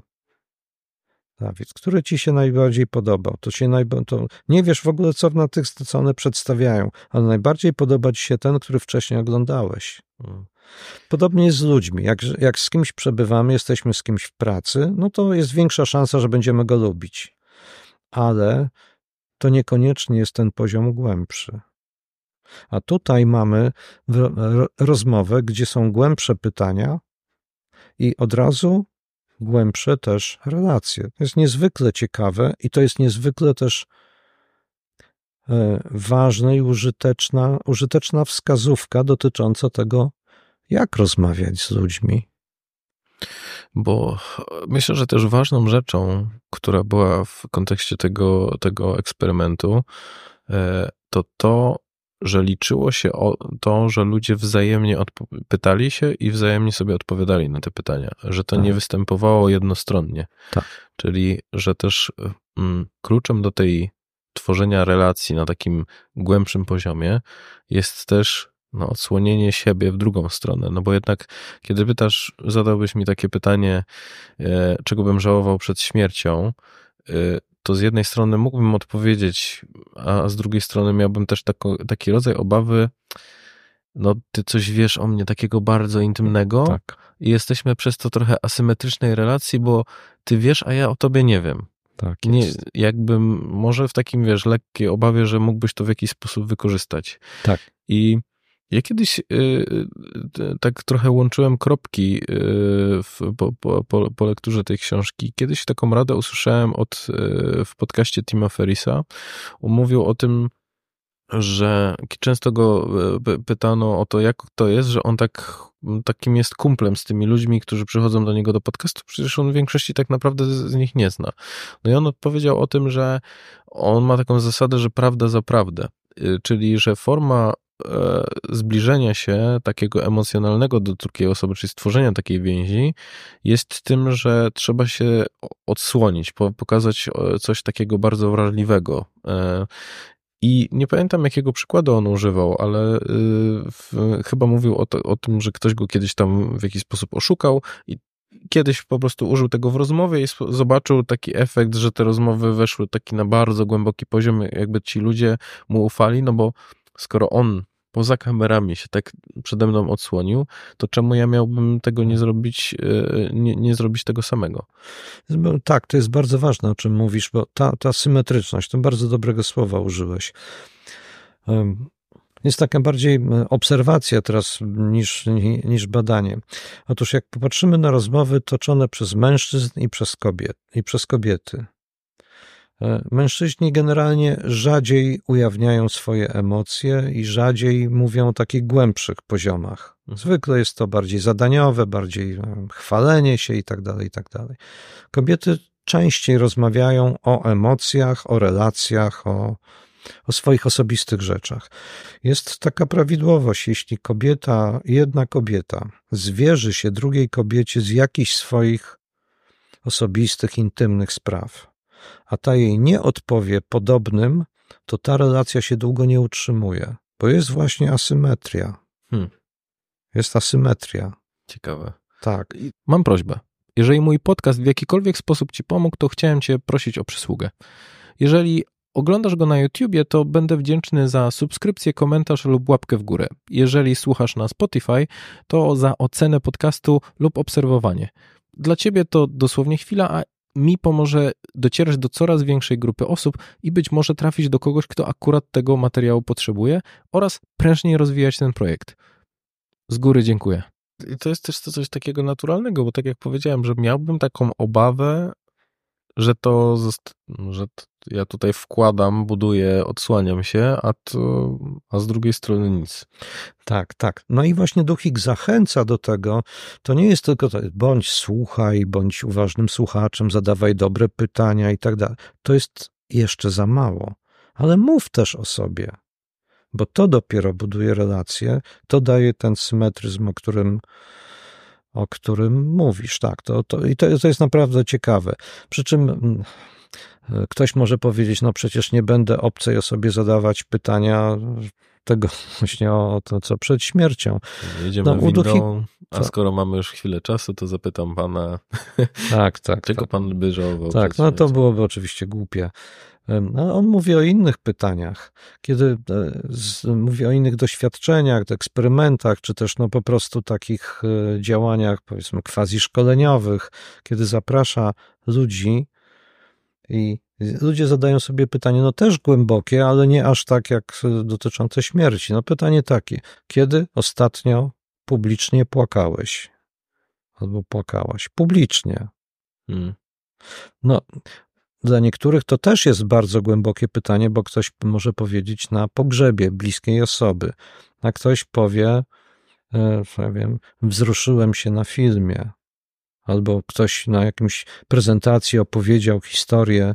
Speaker 1: Dawid, który ci się najbardziej podobał? To się najba, to nie wiesz w ogóle, co na tych, co one przedstawiają, ale najbardziej podoba ci się ten, który wcześniej oglądałeś. Podobnie jest z ludźmi. Jak, jak z kimś przebywamy, jesteśmy z kimś w pracy, no to jest większa szansa, że będziemy go lubić. Ale to niekoniecznie jest ten poziom głębszy. A tutaj mamy rozmowę, gdzie są głębsze pytania i od razu głębsze też relacje. To jest niezwykle ciekawe i to jest niezwykle też ważna i użyteczna, użyteczna wskazówka dotycząca tego, jak rozmawiać z ludźmi.
Speaker 3: Bo myślę, że też ważną rzeczą, która była w kontekście tego, tego eksperymentu, e, to to, że liczyło się o to, że ludzie wzajemnie pytali się i wzajemnie sobie odpowiadali na te pytania, że to tak. nie występowało jednostronnie.
Speaker 1: Tak.
Speaker 3: Czyli, że też mm, kluczem do tej tworzenia relacji na takim głębszym poziomie jest też no, odsłonienie siebie w drugą stronę. No bo jednak, kiedy pytasz, zadałbyś mi takie pytanie, e, czego bym żałował przed śmiercią, e, to z jednej strony mógłbym odpowiedzieć, a z drugiej strony miałbym też tako, taki rodzaj obawy, no ty coś wiesz o mnie takiego bardzo intymnego
Speaker 1: tak.
Speaker 3: i jesteśmy przez to trochę asymetrycznej relacji, bo ty wiesz, a ja o tobie nie wiem.
Speaker 1: Tak
Speaker 3: nie, jakbym, może w takim, wiesz, lekkiej obawie, że mógłbyś to w jakiś sposób wykorzystać.
Speaker 1: Tak.
Speaker 3: I ja kiedyś y, y, tak trochę łączyłem kropki y, w, po, po, po, lekturze tej książki. Kiedyś taką radę usłyszałem od, w podcaście Tima Ferisa. Mówił o tym, że często go e, pytano o to, jak to jest, że on tak, takim jest kumplem z tymi ludźmi, którzy przychodzą do niego do podcastu, przecież on w większości tak naprawdę z nich nie zna. No i on odpowiedział o tym, że on ma taką zasadę, że prawda za prawdę, y, czyli że forma e, zbliżenia się takiego emocjonalnego do drugiej osoby, czyli stworzenia takiej więzi, jest tym, że trzeba się odsłonić, pokazać e, coś takiego bardzo wrażliwego. I nie pamiętam, jakiego przykładu on używał, ale y, w, chyba mówił o, to, o tym, że ktoś go kiedyś tam w jakiś sposób oszukał i kiedyś po prostu użył tego w rozmowie i zobaczył taki efekt, że te rozmowy weszły taki na bardzo głęboki poziom, jakby ci ludzie mu ufali, no bo skoro on poza kamerami się tak przede mną odsłonił, to czemu ja miałbym tego nie zrobić, e, nie, nie zrobić tego samego?
Speaker 1: Tak, to jest bardzo ważne, o czym mówisz, bo ta, ta symetryczność, to bardzo dobrego słowa użyłeś. Jest taka bardziej obserwacja teraz niż, niż badanie. Otóż jak popatrzymy na rozmowy toczone przez mężczyzn i przez, kobiet, i przez kobiety, mężczyźni generalnie rzadziej ujawniają swoje emocje i rzadziej mówią o takich głębszych poziomach. Mhm. Zwykle jest to bardziej zadaniowe, bardziej e, chwalenie się i tak dalej, i tak dalej. Kobiety częściej rozmawiają o emocjach, o relacjach, o, o swoich osobistych rzeczach. Jest taka prawidłowość, jeśli kobieta, jedna kobieta zwierzy się drugiej kobiecie z jakichś swoich osobistych, intymnych spraw, a ta jej nie odpowie podobnym, to ta relacja się długo nie utrzymuje, bo jest właśnie asymetria. Hmm. Jest asymetria.
Speaker 3: Ciekawe.
Speaker 1: Tak.
Speaker 3: Mam prośbę. Jeżeli mój podcast w jakikolwiek sposób Ci pomógł, to chciałem Cię prosić o przysługę. Jeżeli oglądasz go na YouTubie, to będę wdzięczny za subskrypcję, komentarz lub łapkę w górę. Jeżeli słuchasz na Spotify, to za ocenę podcastu lub obserwowanie. Dla Ciebie to dosłownie chwila, a mi pomoże docierać do coraz większej grupy osób i być może trafić do kogoś, kto akurat tego materiału potrzebuje oraz prężniej rozwijać ten projekt. Z góry dziękuję. I to jest też coś takiego naturalnego, bo tak jak powiedziałem, że miałbym taką obawę, że to, że ja tutaj wkładam, buduję, odsłaniam się, a, to, a z drugiej strony nic.
Speaker 1: Tak, tak. No i właśnie duch ich zachęca do tego. To nie jest tylko to, bądź słuchaj, bądź uważnym słuchaczem, zadawaj dobre pytania i tak dalej. To jest jeszcze za mało. Ale mów też o sobie, bo to dopiero buduje relacje, to daje ten symetryzm, o którym o którym mówisz. Tak, to, to, i to, to jest naprawdę ciekawe. Przy czym mm, ktoś może powiedzieć, no przecież nie będę obcej osobie zadawać pytania tego właśnie o to, co przed śmiercią.
Speaker 3: Jedziemy no, windą, duchi... a skoro mamy już chwilę czasu, to zapytam pana,
Speaker 1: tak, tak,
Speaker 3: czego
Speaker 1: tak.
Speaker 3: pan by żałował?
Speaker 1: Tak, no to byłoby oczywiście głupie. No, on mówi o innych pytaniach, kiedy e, mówi o innych doświadczeniach, eksperymentach, czy też no po prostu takich e, działaniach, powiedzmy, quasi szkoleniowych, kiedy zaprasza ludzi i ludzie zadają sobie pytanie, no też głębokie, ale nie aż tak jak dotyczące śmierci. No pytanie takie, kiedy ostatnio publicznie płakałeś? Albo płakałaś? Publicznie. Hmm. No, dla niektórych to też jest bardzo głębokie pytanie, bo ktoś może powiedzieć na pogrzebie bliskiej osoby, a ktoś powie, e, ja wiem, wzruszyłem się na filmie, albo ktoś na jakimś prezentacji opowiedział historię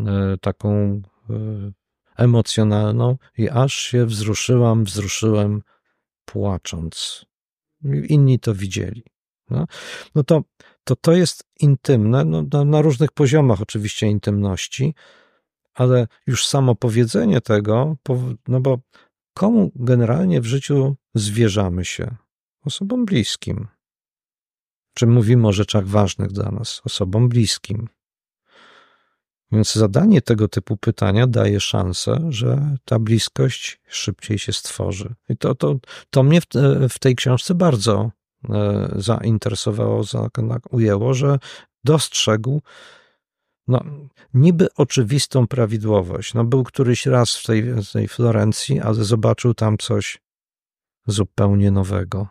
Speaker 1: e, taką e, emocjonalną i aż się wzruszyłam, wzruszyłem płacząc. Inni to widzieli. No, no to, to to jest intymne, no, na, na różnych poziomach oczywiście intymności, ale już samo powiedzenie tego, no bo komu generalnie w życiu zwierzamy się? Osobom bliskim. Czy mówimy o rzeczach ważnych dla nas? Osobom bliskim. Więc zadanie tego typu pytania daje szansę, że ta bliskość szybciej się stworzy. I to, to, to mnie w, w tej książce bardzo E, zainteresowało, ujęło, że dostrzegł no, niby oczywistą prawidłowość. No, był któryś raz w tej, w tej Florencji, ale zobaczył tam coś zupełnie nowego.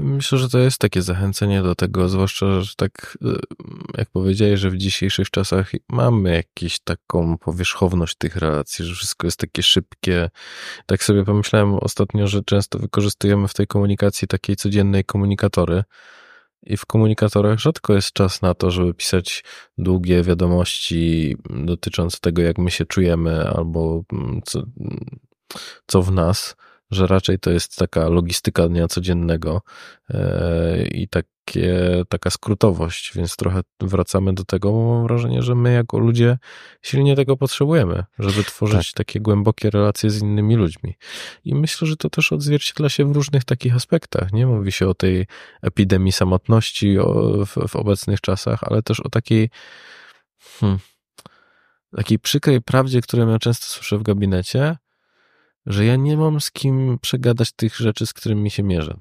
Speaker 3: Myślę, że to jest takie zachęcenie do tego, zwłaszcza, że tak y, jak powiedziałeś, że w dzisiejszych czasach mamy jakąś taką powierzchowność tych relacji, że wszystko jest takie szybkie. Tak sobie pomyślałem ostatnio, że często wykorzystujemy w tej komunikacji takiej codziennej komunikatory. I w komunikatorach rzadko jest czas na to, żeby pisać długie wiadomości dotyczące tego, jak my się czujemy, albo mm, co, co w nas że raczej to jest taka logistyka dnia codziennego e, i takie, taka skrótowość, więc trochę wracamy do tego, bo mam wrażenie, że my jako ludzie silnie tego potrzebujemy, żeby tworzyć tak. takie głębokie relacje z innymi ludźmi. I myślę, że to też odzwierciedla się w różnych takich aspektach, nie? Mówi się o tej epidemii samotności w, w obecnych czasach, ale też o takiej hmm, takiej przykrej prawdzie, którą ja często słyszę w gabinecie, że ja nie mam z kim przegadać tych rzeczy, z którymi się mierzę.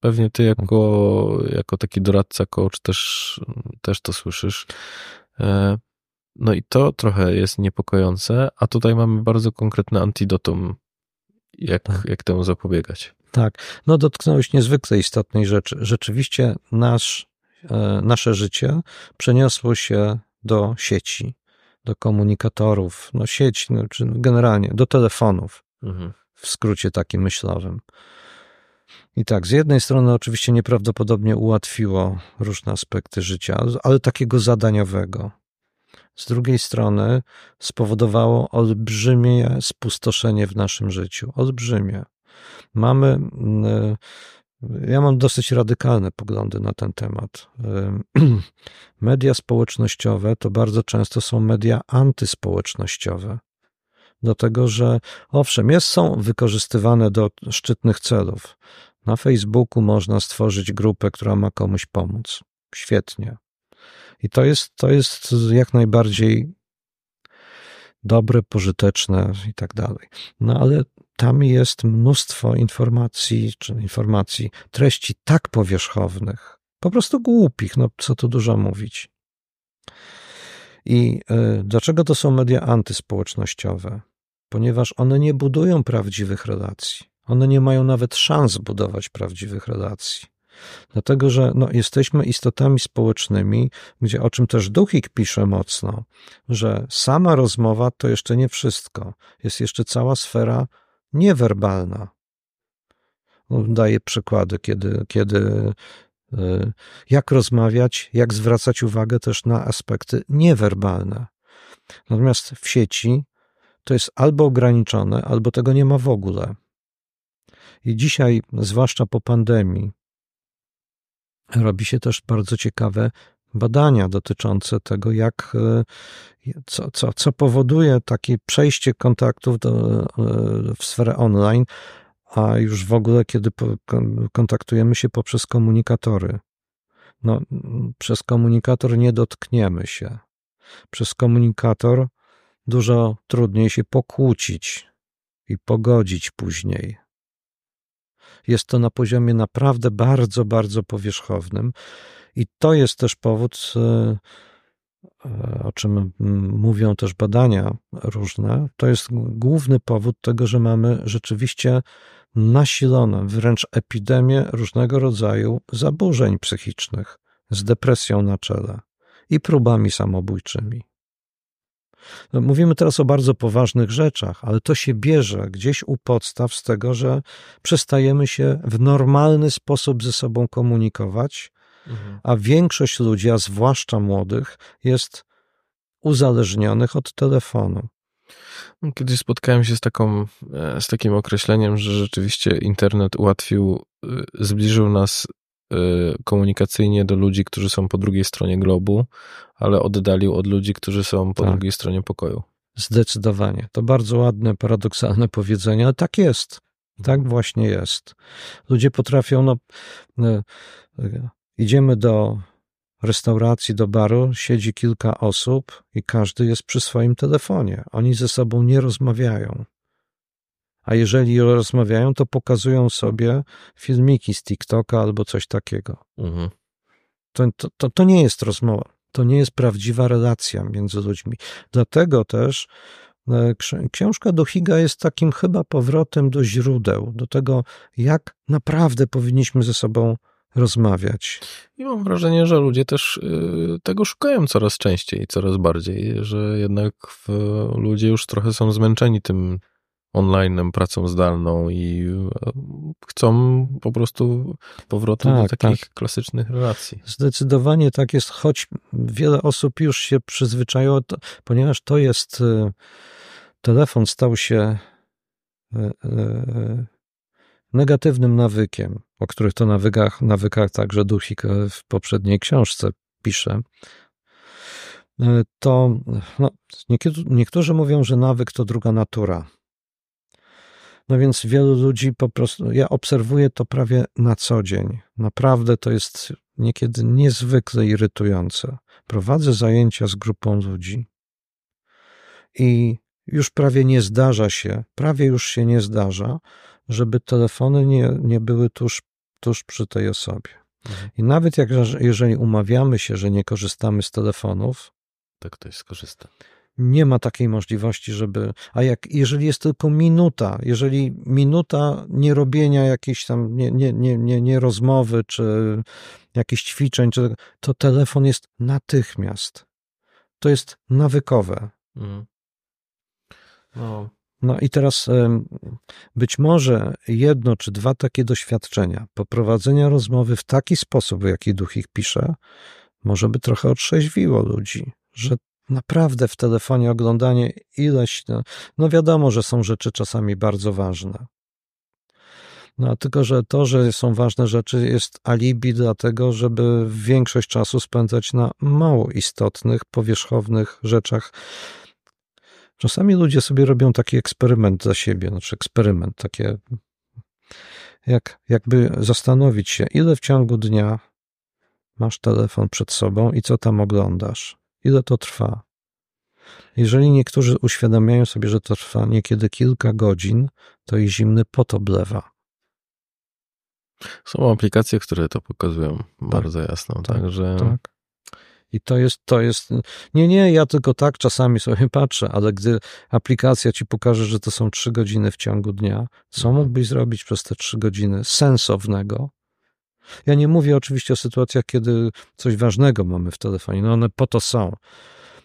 Speaker 3: Pewnie ty jako, jako taki doradca, coach też, też to słyszysz. E, no i to trochę jest niepokojące, a tutaj mamy bardzo konkretne antidotum, jak, tak. jak temu zapobiegać.
Speaker 1: Tak, no dotknąłeś niezwykle istotnej rzeczy. Rzeczywiście nasz, e, nasze życie przeniosło się do sieci, do komunikatorów, no sieć, no, czy generalnie do telefonów. Mhm. W skrócie takim myślowym. I tak, z jednej strony oczywiście nieprawdopodobnie ułatwiło różne aspekty życia, ale takiego zadaniowego. Z drugiej strony spowodowało olbrzymie spustoszenie w naszym życiu. Olbrzymie. Mamy, mm, ja mam dosyć radykalne poglądy na ten temat. Media społecznościowe to bardzo często są media antyspołecznościowe do tego, że owszem, jest, są wykorzystywane do szczytnych celów. Na Facebooku można stworzyć grupę, która ma komuś pomóc. Świetnie. I to jest, to jest jak najbardziej dobre, pożyteczne i tak dalej. No ale tam jest mnóstwo informacji, czy informacji, treści tak powierzchownych, po prostu głupich, no co tu dużo mówić. I y, dlaczego to są media antyspołecznościowe? Ponieważ one nie budują prawdziwych relacji. One nie mają nawet szans budować prawdziwych relacji. Dlatego, że no, jesteśmy istotami społecznymi, gdzie o czym też Duchik pisze mocno, że sama rozmowa to jeszcze nie wszystko. Jest jeszcze cała sfera niewerbalna. Daję przykłady, kiedy, kiedy Y, jak rozmawiać, jak zwracać uwagę też na aspekty niewerbalne. Natomiast w sieci to jest albo ograniczone, albo tego nie ma w ogóle. I dzisiaj, zwłaszcza po pandemii, robi się też bardzo ciekawe badania dotyczące tego, jak, y, co, co, co powoduje takie przejście kontaktów do, y, w sferę online, a już w ogóle, kiedy kontaktujemy się poprzez komunikatory. No, przez komunikator nie dotkniemy się. Przez komunikator dużo trudniej się pokłócić i pogodzić później. Jest to na poziomie naprawdę bardzo, bardzo powierzchownym, i to jest też powód, e, o czym mówią też badania różne, to jest główny powód tego, że mamy rzeczywiście nasiloną wręcz epidemię różnego rodzaju zaburzeń psychicznych z depresją na czele i próbami samobójczymi. Mówimy teraz o bardzo poważnych rzeczach, ale to się bierze gdzieś u podstaw z tego, że przestajemy się w normalny sposób ze sobą komunikować, mhm. a większość ludzi, a zwłaszcza młodych, jest uzależnionych od telefonu.
Speaker 3: Kiedyś spotkałem się z, taką, e, z takim określeniem, że rzeczywiście internet ułatwił, e, zbliżył nas komunikacyjnie do ludzi, którzy są po drugiej stronie globu, ale oddalił od ludzi, którzy są po tak. drugiej stronie pokoju.
Speaker 1: Zdecydowanie. To bardzo ładne, paradoksalne powiedzenie, ale tak jest. Tak właśnie jest. Ludzie potrafią, no, idziemy do restauracji do baru siedzi kilka osób i każdy jest przy swoim telefonie. Oni ze sobą nie rozmawiają. A jeżeli rozmawiają, to pokazują sobie filmiki z TikToka albo coś takiego. Mhm. To, to, to nie jest rozmowa. To nie jest prawdziwa relacja między ludźmi. Dlatego też e, książka Dohiga jest takim chyba powrotem do źródeł, do tego, jak naprawdę powinniśmy ze sobą rozmawiać.
Speaker 3: I mam wrażenie, że ludzie też y, tego szukają coraz częściej, coraz bardziej, że jednak ludzie już trochę są zmęczeni tym online, pracą zdalną i e, chcą po prostu powrotu tak, do takich tak. klasycznych relacji.
Speaker 1: Zdecydowanie tak jest, choć wiele osób już się przyzwyczaiło, ponieważ to jest e, telefon stał się e, negatywnym nawykiem, o których to nawykach, nawykach także Duchik w poprzedniej książce pisze, to no, niektórzy mówią, że nawyk to druga natura. No więc wielu ludzi po prostu, ja obserwuję to prawie na co dzień. Naprawdę to jest niekiedy niezwykle irytujące. Prowadzę zajęcia z grupą ludzi i już prawie nie zdarza się, prawie już się nie zdarza, żeby telefony nie, nie były tuż, tuż przy tej osobie. Mhm. I nawet jak, jeżeli umawiamy się, że nie korzystamy z telefonów,
Speaker 3: to ktoś skorzysta
Speaker 1: nie ma takiej możliwości, żeby. A jak jeżeli jest tylko minuta, jeżeli minuta nie robienia jakiejś tam nie, nie, nie, nie, nie rozmowy, czy jakichś ćwiczeń, czy, to telefon jest natychmiast. To jest nawykowe. Mm. No. no i teraz być może jedno czy dwa takie doświadczenia poprowadzenia rozmowy w taki sposób, w jaki duch ich pisze, może by trochę otrzeźwiło ludzi, że naprawdę w telefonie oglądanie ileś, no, no wiadomo, że są rzeczy czasami bardzo ważne. No, tylko, że to, że są ważne rzeczy, jest alibi dlatego, żeby większość czasu spędzać na mało istotnych, powierzchownych rzeczach. Czasami ludzie sobie robią taki eksperyment dla siebie, znaczy eksperyment, takie, jak, jakby zastanowić się, ile w ciągu dnia masz telefon przed sobą i co tam oglądasz. Ile to trwa? Jeżeli niektórzy uświadamiają sobie, że to trwa niekiedy kilka godzin, to ich zimny pot oblewa.
Speaker 3: Są aplikacje, które to pokazują tak, bardzo jasno, tak, także... Tak.
Speaker 1: I to jest, to jest, nie, nie, ja tylko tak czasami sobie patrzę, ale gdy aplikacja ci pokaże, że to są trzy godziny w ciągu dnia, co mhm. mógłbyś zrobić przez te trzy godziny sensownego? Ja nie mówię oczywiście o sytuacjach, kiedy coś ważnego mamy w telefonie, no one po to są.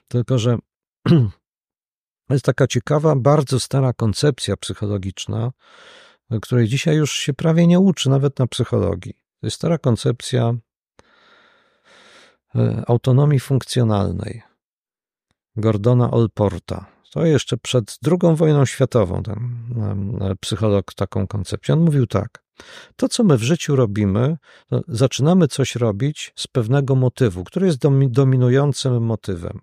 Speaker 1: Tylko, że jest taka ciekawa, bardzo stara koncepcja psychologiczna, której dzisiaj już się prawie nie uczy, nawet na psychologii. To jest stara koncepcja e, autonomii funkcjonalnej Gordona Olporta. To jeszcze przed II wojną światową ten psycholog taką koncepcję. On mówił tak. To, co my w życiu robimy, zaczynamy coś robić z pewnego motywu, który jest dominującym motywem.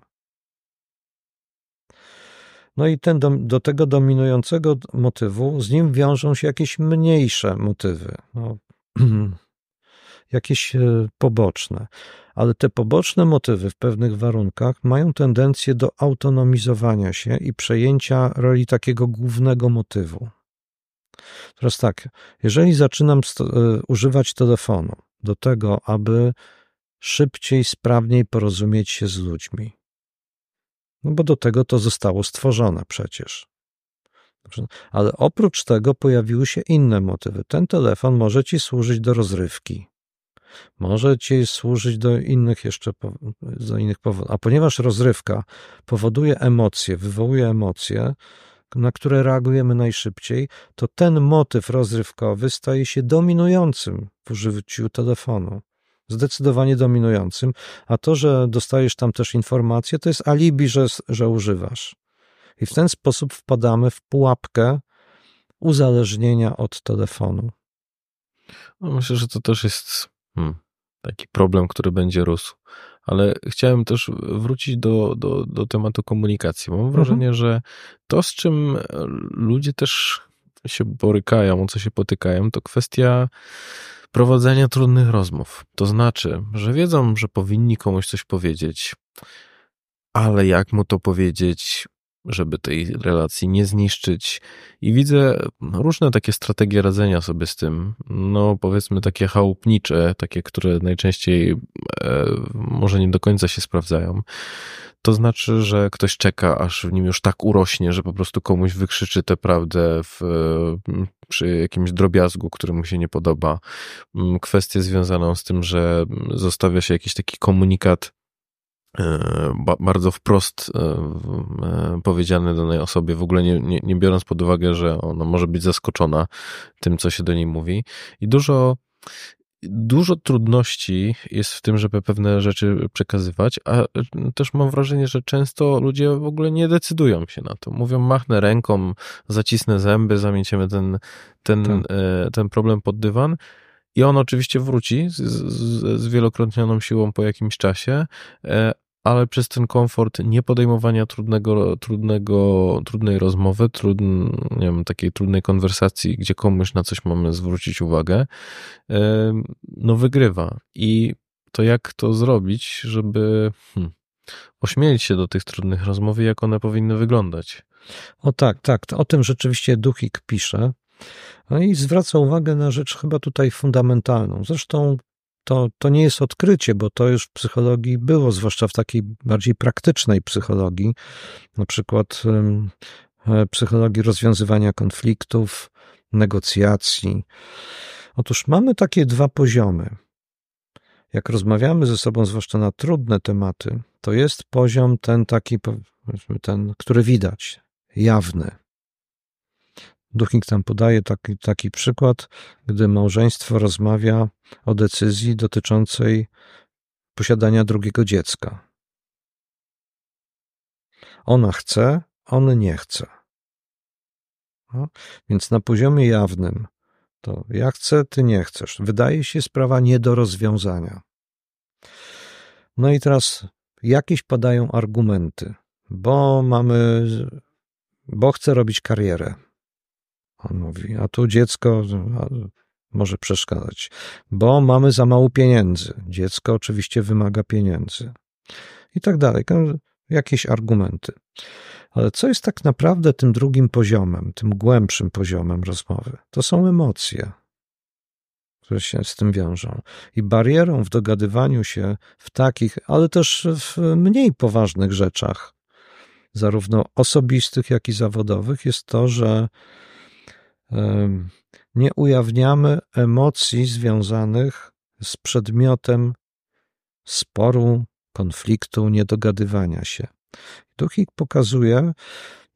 Speaker 1: No i ten do, do, tego dominującego motywu, z nim wiążą się jakieś mniejsze motywy, no, jakieś e, poboczne. Ale te poboczne motywy w pewnych warunkach mają tendencję do autonomizowania się i przejęcia roli takiego głównego motywu. Teraz tak, jeżeli zaczynam e, używać telefonu do tego, aby szybciej, sprawniej porozumieć się z ludźmi, no bo do tego to zostało stworzone przecież. Ale oprócz tego pojawiły się inne motywy. Ten telefon może ci służyć do rozrywki. Może ci służyć do innych jeszcze do innych powodów. A ponieważ rozrywka powoduje emocje, wywołuje emocje, na które reagujemy najszybciej, to ten motyw rozrywkowy staje się dominującym w użyciu telefonu zdecydowanie dominującym, a to, że dostajesz tam też informacje, to jest alibi, że, że używasz. I w ten sposób wpadamy w pułapkę uzależnienia od telefonu.
Speaker 3: No myślę, że to też jest hmm, taki problem, który będzie rósł. Ale chciałem też wrócić do, do, do tematu komunikacji. Mam wrażenie, mhm. że to, z czym ludzie też się borykają, o co się potykają, to kwestia prowadzenia trudnych rozmów. To znaczy, że wiedzą, że powinni komuś coś powiedzieć, ale jak mu to powiedzieć, żeby tej relacji nie zniszczyć. I widzę różne takie strategie radzenia sobie z tym. No, powiedzmy takie chałupnicze, takie, które najczęściej e, może nie do końca się sprawdzają. To znaczy, że ktoś czeka, aż w nim już tak urośnie, że po prostu komuś wykrzyczy tę prawdę w, przy jakimś drobiazgu, który mu się nie podoba. Kwestię związaną z tym, że zostawia się jakiś taki komunikat bardzo wprost e, e, powiedziane danej osobie, w ogóle nie, nie, nie biorąc pod uwagę, że ona może być zaskoczona tym, co się do niej mówi. I dużo, dużo trudności jest w tym, żeby pewne rzeczy przekazywać, a też mam wrażenie, że często ludzie w ogóle nie decydują się na to. Mówią, machnę ręką, zacisnę zęby, zamieciemy ten, ten, tak. ten problem pod dywan. I on oczywiście wróci z, z, z wielokrotnioną siłą po jakimś czasie, ale przez ten komfort nie podejmowania trudnego, trudnego, trudnej rozmowy, trudn, nie wiem, takiej trudnej konwersacji, gdzie komuś na coś mamy zwrócić uwagę, no wygrywa. I to jak to zrobić, żeby hmm, ośmielić się do tych trudnych rozmów i jak one powinny wyglądać?
Speaker 1: O tak, tak. O tym rzeczywiście Duchik pisze. No i zwraca uwagę na rzecz chyba tutaj fundamentalną. Zresztą to, to nie jest odkrycie, bo to już w psychologii było, zwłaszcza w takiej bardziej praktycznej psychologii, na przykład e, psychologii rozwiązywania konfliktów, negocjacji. Otóż mamy takie dwa poziomy. Jak rozmawiamy ze sobą, zwłaszcza na trudne tematy, to jest poziom ten taki, ten, który widać, jawny. Duchnik tam podaje taki, taki przykład, gdy małżeństwo rozmawia o decyzji dotyczącej posiadania drugiego dziecka. Ona chce, on nie chce. No, więc na poziomie jawnym to ja chcę, ty nie chcesz. Wydaje się sprawa nie do rozwiązania. No i teraz jakieś padają argumenty, bo mamy, bo chcę robić karierę on mówi, a tu dziecko może przeszkadzać, bo mamy za mało pieniędzy. Dziecko oczywiście wymaga pieniędzy. I tak dalej. Jakieś argumenty. Ale co jest tak naprawdę tym drugim poziomem, tym głębszym poziomem rozmowy? To są emocje, które się z tym wiążą. I barierą w dogadywaniu się w takich, ale też w mniej poważnych rzeczach, zarówno osobistych, jak i zawodowych, jest to, że nie ujawniamy emocji związanych z przedmiotem sporu, konfliktu, niedogadywania się. Duchik pokazuje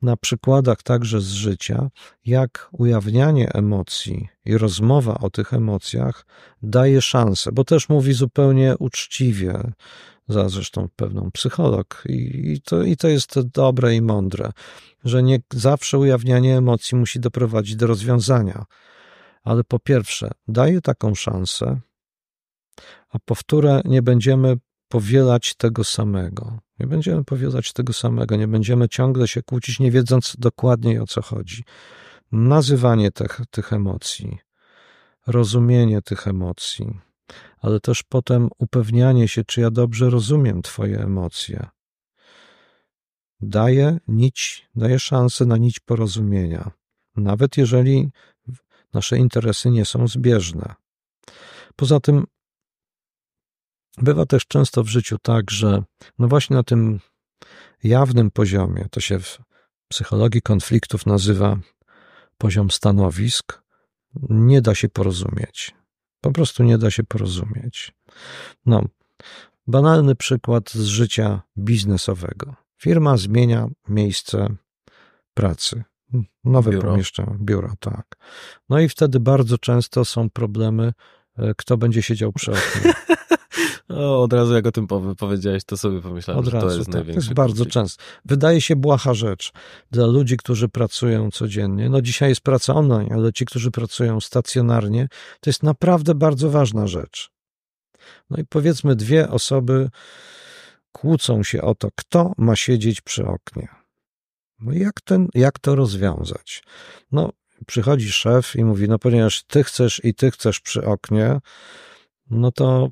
Speaker 1: na przykładach także z życia, jak ujawnianie emocji i rozmowa o tych emocjach daje szansę, bo też mówi zupełnie uczciwie, za zresztą pewną psycholog, i, i, to, i to jest dobre i mądre, że nie zawsze ujawnianie emocji musi doprowadzić do rozwiązania. Ale po pierwsze, daje taką szansę, a po wtóre, nie będziemy powielać tego samego. Nie będziemy powielać tego samego, nie będziemy ciągle się kłócić, nie wiedząc dokładnie o co chodzi. Nazywanie tych, tych emocji, rozumienie tych emocji, ale też potem upewnianie się, czy ja dobrze rozumiem Twoje emocje. Daje nić, daje szansę na nić porozumienia, nawet jeżeli nasze interesy nie są zbieżne. Poza tym bywa też często w życiu tak, że no właśnie na tym jawnym poziomie, to się w psychologii konfliktów nazywa poziom stanowisk, nie da się porozumieć. Po prostu nie da się porozumieć. No, banalny przykład z życia biznesowego. Firma zmienia miejsce pracy. Nowe biuro. pomieszczenie, biuro, tak. No i wtedy bardzo często są problemy, e, kto będzie siedział przy oknie.
Speaker 3: O, od razu jak o tym powiedziałeś, to sobie pomyślałem, od że razu, to jest tak, największy
Speaker 1: To jest bardzo często. Wydaje się błaha rzecz dla ludzi, którzy pracują codziennie. No dzisiaj jest praca online, ale ci, którzy pracują stacjonarnie, to jest naprawdę bardzo ważna rzecz. No i powiedzmy dwie osoby kłócą się o to, kto ma siedzieć przy oknie. No jak, ten, jak to rozwiązać? No przychodzi szef i mówi, no ponieważ ty chcesz i ty chcesz przy oknie, no to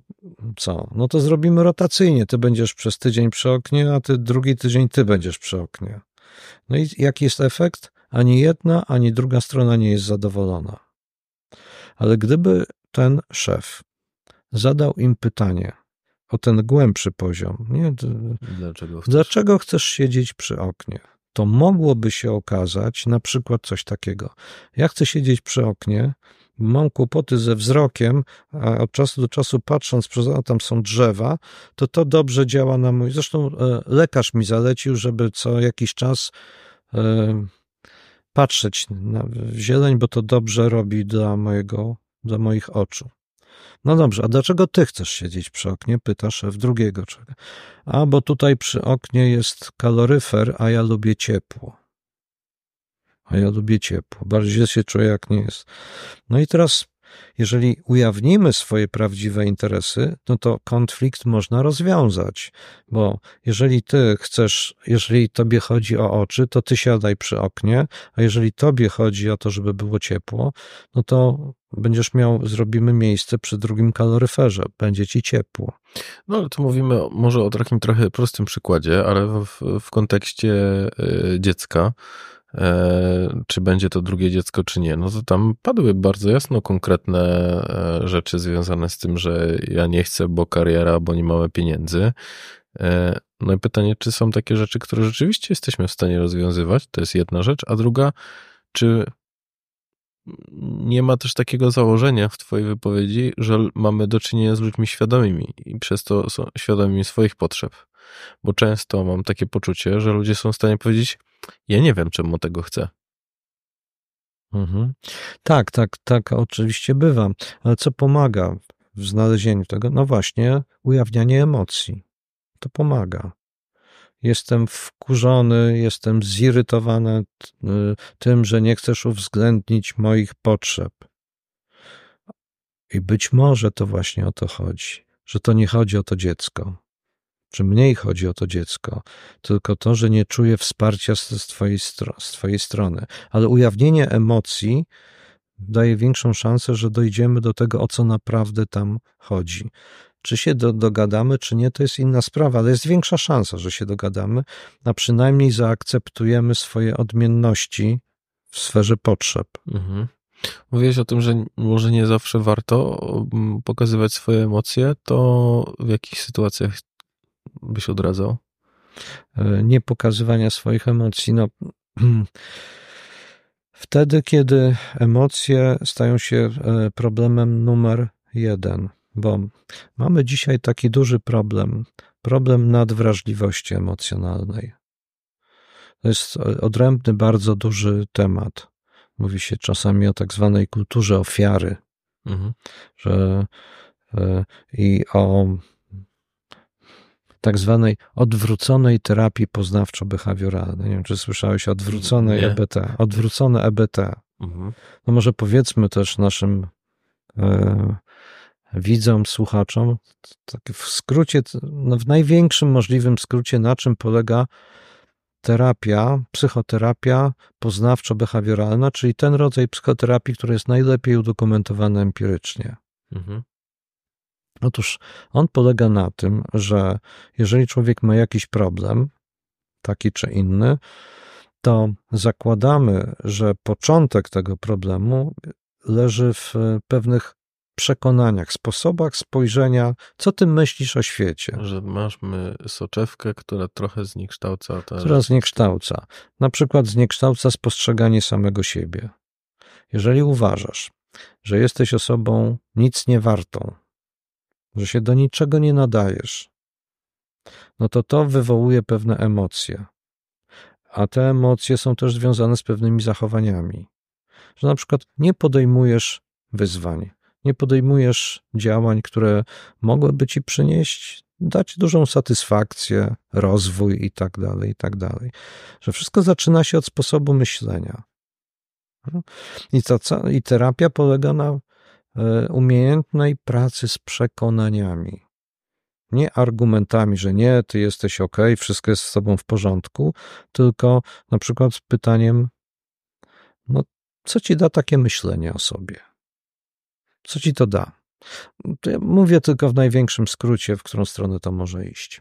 Speaker 1: co? No to zrobimy rotacyjnie. Ty będziesz przez tydzień przy oknie, a ty drugi tydzień ty będziesz przy oknie. No i jaki jest efekt? Ani jedna, ani druga strona nie jest zadowolona. Ale gdyby ten szef zadał im pytanie o ten głębszy poziom, nie?
Speaker 3: Dlaczego chcesz?
Speaker 1: Dlaczego chcesz siedzieć przy oknie? To mogłoby się okazać na przykład coś takiego. Ja chcę siedzieć przy oknie, mam kłopoty ze wzrokiem, a od czasu do czasu patrząc przez a tam są drzewa, to to dobrze działa na mój. Zresztą e, lekarz mi zalecił, żeby co jakiś czas e, patrzeć na zieleń, bo to dobrze robi dla mojego, dla moich oczu. No dobrze, a dlaczego ty chcesz siedzieć przy oknie? Pyta szef drugiego człowieka. A, bo tutaj przy oknie jest kaloryfer, a ja lubię ciepło. A ja lubię ciepło. Bardziej się czuję, jak nie jest. No i teraz, jeżeli ujawnimy swoje prawdziwe interesy, no to konflikt można rozwiązać, bo jeżeli ty chcesz, jeżeli tobie chodzi o oczy, to ty siadaj przy oknie, a jeżeli tobie chodzi o to, żeby było ciepło, no to będziesz miał, zrobimy miejsce przy drugim kaloryferze, będzie ci ciepło.
Speaker 3: No ale tu mówimy może o takim trochę prostym przykładzie, ale w, w kontekście y, dziecka, e, czy będzie to drugie dziecko, czy nie, no to tam padły bardzo jasno konkretne e, rzeczy związane z tym, że ja nie chcę, bo kariera, bo nie mamy pieniędzy. E, no i pytanie, czy są takie rzeczy, które rzeczywiście jesteśmy w stanie rozwiązywać? To jest jedna rzecz, a druga, czy nie ma też takiego założenia w Twojej wypowiedzi, że mamy do czynienia z ludźmi świadomymi i przez to są świadomymi swoich potrzeb. Bo często mam takie poczucie, że ludzie są w stanie powiedzieć: Ja nie wiem, czemu tego chcę.
Speaker 1: Mhm. Tak, tak, tak, oczywiście bywa. Ale co pomaga w znalezieniu tego? No właśnie, ujawnianie emocji. To pomaga. Jestem wkurzony, jestem zirytowany y, tym, że nie chcesz uwzględnić moich potrzeb. I być może to właśnie o to chodzi, że to nie chodzi o to dziecko, czy mniej chodzi o to dziecko, tylko to, że nie czuję wsparcia z twojej, z twojej strony. Ale ujawnienie emocji daje większą szansę, że dojdziemy do tego, o co naprawdę tam chodzi. Czy się do, dogadamy, czy nie, to jest inna sprawa, ale jest większa szansa, że się dogadamy, a przynajmniej zaakceptujemy swoje odmienności w sferze potrzeb.
Speaker 3: Mhm. Mówiłeś o tym, że może nie zawsze warto mm, pokazywać swoje emocje, to w jakich sytuacjach byś odradzał?
Speaker 1: E, nie pokazywania swoich emocji. No, wtedy, kiedy emocje stają się e, problemem numer jeden bo mamy dzisiaj taki duży problem problem nadwrażliwości emocjonalnej. To jest odrębny, bardzo duży temat. Mówi się czasami o tak zwanej kulturze ofiary, mhm. że e, i o tak zwanej odwróconej terapii poznawczo-behawioralnej. Nie wiem, czy słyszałeś o odwróconej Nie. EBT. Odwrócone EBT. Mhm. No może powiedzmy też naszym e, widzom, słuchaczom, tak w skrócie, no w największym możliwym skrócie, na czym polega terapia, psychoterapia poznawczo-behawioralna, czyli ten rodzaj psychoterapii, który jest najlepiej udokumentowany empirycznie. Mhm. Otóż on polega na tym, że jeżeli człowiek ma jakiś problem, taki czy inny, to zakładamy, że początek tego problemu leży w pewnych przekonaniach, sposobach spojrzenia, co ty myślisz o świecie.
Speaker 3: Że masz soczewkę, która trochę zniekształca.
Speaker 1: Ta... Która zniekształca. Na przykład zniekształca spostrzeganie samego siebie. Jeżeli uważasz, że jesteś osobą nic nie wartą, że się do niczego nie nadajesz, no to to wywołuje pewne emocje. A te emocje są też związane z pewnymi zachowaniami. Że na przykład nie podejmujesz wyzwań, nie podejmujesz działań, które mogłyby ci przynieść, dać dużą satysfakcję, rozwój i tak dalej, i tak dalej. Że wszystko zaczyna się od sposobu myślenia. I, to, I terapia polega na umiejętnej pracy z przekonaniami. Nie argumentami, że nie, ty jesteś ok, wszystko jest z tobą w porządku, tylko na przykład z pytaniem, no, co ci da takie myślenie o sobie? Co ci to da? To ja mówię tylko w największym skrócie, w którą stronę to może iść.